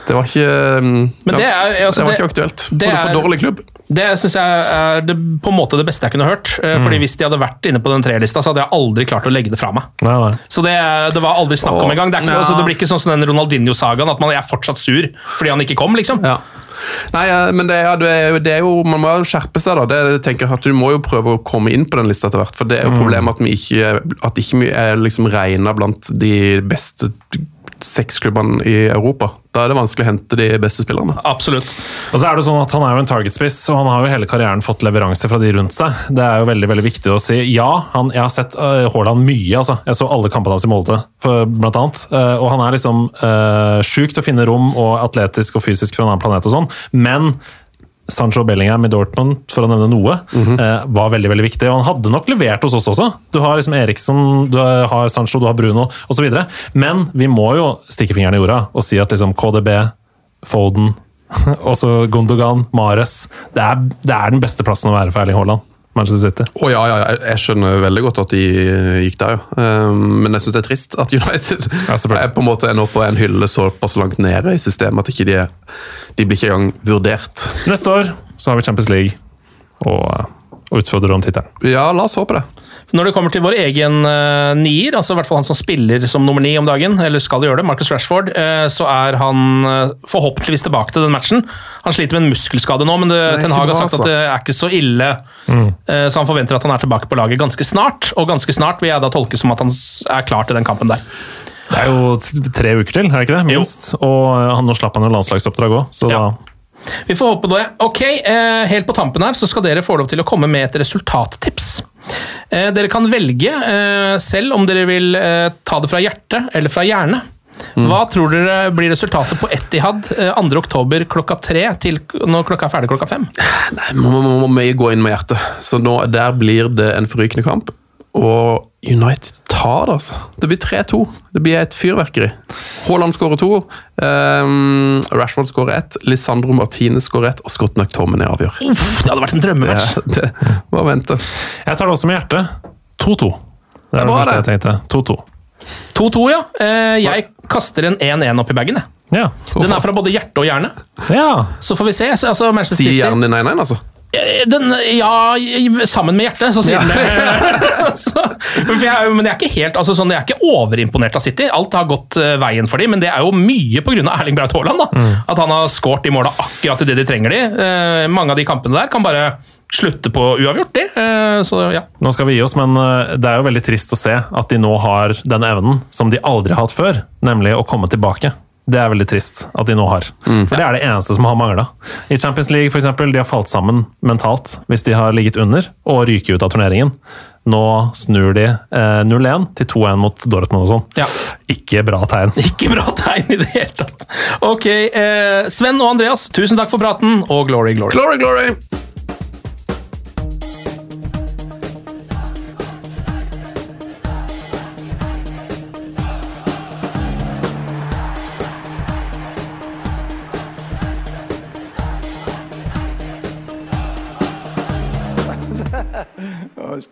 Speaker 2: Det var ikke
Speaker 1: Men det er- altså,
Speaker 2: det var ikke aktuelt.
Speaker 1: det
Speaker 2: er for dårlig klubb.
Speaker 1: Det syns jeg er det, på en måte det beste jeg kunne hørt. Mm. Fordi Hvis de hadde vært inne på den trelista, så hadde jeg aldri klart å legge det fra meg.
Speaker 3: Nei, nei.
Speaker 1: Så det, det var aldri snakk om engang. Det, er ikke,
Speaker 2: ja.
Speaker 1: altså, det blir ikke sånn som den Ronaldinho-sagaen, at man er fortsatt sur fordi han ikke kom, liksom.
Speaker 2: Ja. Nei, men det, er- det, er, jo- det er jo, Man må jo skjerpe seg. da. Det, tenker jeg at Du må jo prøve å komme inn på den lista etter hvert. For det er jo problemet at vi ikke, at ikke vi er liksom regna blant de beste seks klubbene i Europa. Da er det vanskelig å hente de beste spillerne.
Speaker 1: Absolutt.
Speaker 3: Og så er det sånn at Han er jo en targetspiss, og han har jo hele karrieren fått leveranse fra de rundt seg. Det er jo veldig veldig viktig å si. Ja, han, jeg har sett uh, mye. altså. Jeg så alle kampene hans i Molde, blant annet. Uh, og han er liksom uh, sjuk til å finne rom og atletisk og fysisk fra en annen planet og sånn. Men Sancho Bellingham i Dortmund, for å nevne noe, eh, var veldig veldig viktig. Og han hadde nok levert hos oss også. Du har liksom Eriksen, du har Sancho, du har Bruno osv. Men vi må jo stikke fingeren i jorda og si at liksom KDB, Foden, også Gundogan, Mares det er, det er den beste plassen å være for Erling Haaland. Manchester City.
Speaker 2: Oh, ja, ja, ja, jeg skjønner veldig godt at de gikk der, ja. Um, men jeg syns det er trist at United er på en måte nå på en hylle såpass langt nede i systemet at ikke de, de blir ikke engang vurdert.
Speaker 3: Neste år så har vi Champions League og, og utfordrer om tittelen.
Speaker 2: Ja, la oss håpe det.
Speaker 1: Når det kommer til vår egen uh, nier, altså i hvert fall han som spiller som nummer ni om dagen, eller skal gjøre det, Marcus Rashford, uh, så er han uh, forhåpentligvis tilbake til den matchen. Han sliter med en muskelskade nå, men det,
Speaker 2: Det
Speaker 1: Ten Hag har sagt
Speaker 2: altså.
Speaker 1: at det er ikke så ille. Eh, så han forventer at han er tilbake på laget ganske snart, og ganske snart vil jeg da tolke som at han er klar til den kampen der.
Speaker 3: Det er jo tre uker til, er det ikke det? Minst. Og eh, han, nå slapp han jo landslagsoppdrag òg, så
Speaker 1: Ja. Vi får håpe det. Ok, eh, Helt på tampen her så skal dere få lov til å komme med et resultattips. Eh, dere kan velge eh, selv om dere vil eh, ta det fra hjertet eller fra hjernet. Hva tror dere blir resultatet på Etihad eh, 2. oktober klokka tre til når klokka er ferdig klokka fem?
Speaker 2: Nei, må, må, må vi gå inn med hjertet. Så nå, der blir det en forrykende kamp. Og United tar det, altså. Det blir 3-2. Det blir et fyrverkeri. Haaland skårer to. Um, Rashford skårer ett. Lisandro Martinez skårer ett. Og Scott McTominay avgjør.
Speaker 1: Uff, det hadde vært en drømmematch.
Speaker 2: Det, det, vente.
Speaker 3: Jeg tar det også med hjertet. 2-2. Det er det
Speaker 2: bra,
Speaker 3: første jeg tenkte. 2-2.
Speaker 1: 2-2, ja. Eh, jeg kaster en 1-1 opp i bagen. jeg.
Speaker 3: Ja.
Speaker 1: Den er fra både hjerte og hjerne.
Speaker 3: ja.
Speaker 1: Så får vi se. Så, altså, Manchester
Speaker 2: Sier hjernen din 1-1, altså?
Speaker 1: Eh, Den, ja, sammen med hjertet, så sier den det. jeg, men jeg er ikke helt, altså sånn, jeg er ikke overimponert av City. Alt har gått uh, veien for dem, men det er jo mye pga. Erling Braut Haaland. Mm. At han har skåret de måla akkurat i det de trenger de. Uh, mange av de kampene der kan bare slutte på uavgjort, de. Uh, så ja.
Speaker 3: Nå skal vi gi oss, men det er jo veldig trist å se at de nå har den evnen som de aldri har hatt før, nemlig å komme tilbake. Det er veldig trist at de nå har. For det er det eneste som har mangla. I Champions League for eksempel, de har falt sammen mentalt hvis de har ligget under og ryker ut av turneringen. Nå snur de eh, 0-1 til 2-1 mot Dortmund og sånn.
Speaker 1: Ja.
Speaker 3: Ikke bra tegn.
Speaker 1: Ikke bra tegn i det hele tatt. Ok, eh, Sven og Andreas, tusen takk for praten, og glory, glory.
Speaker 2: Glory, glory!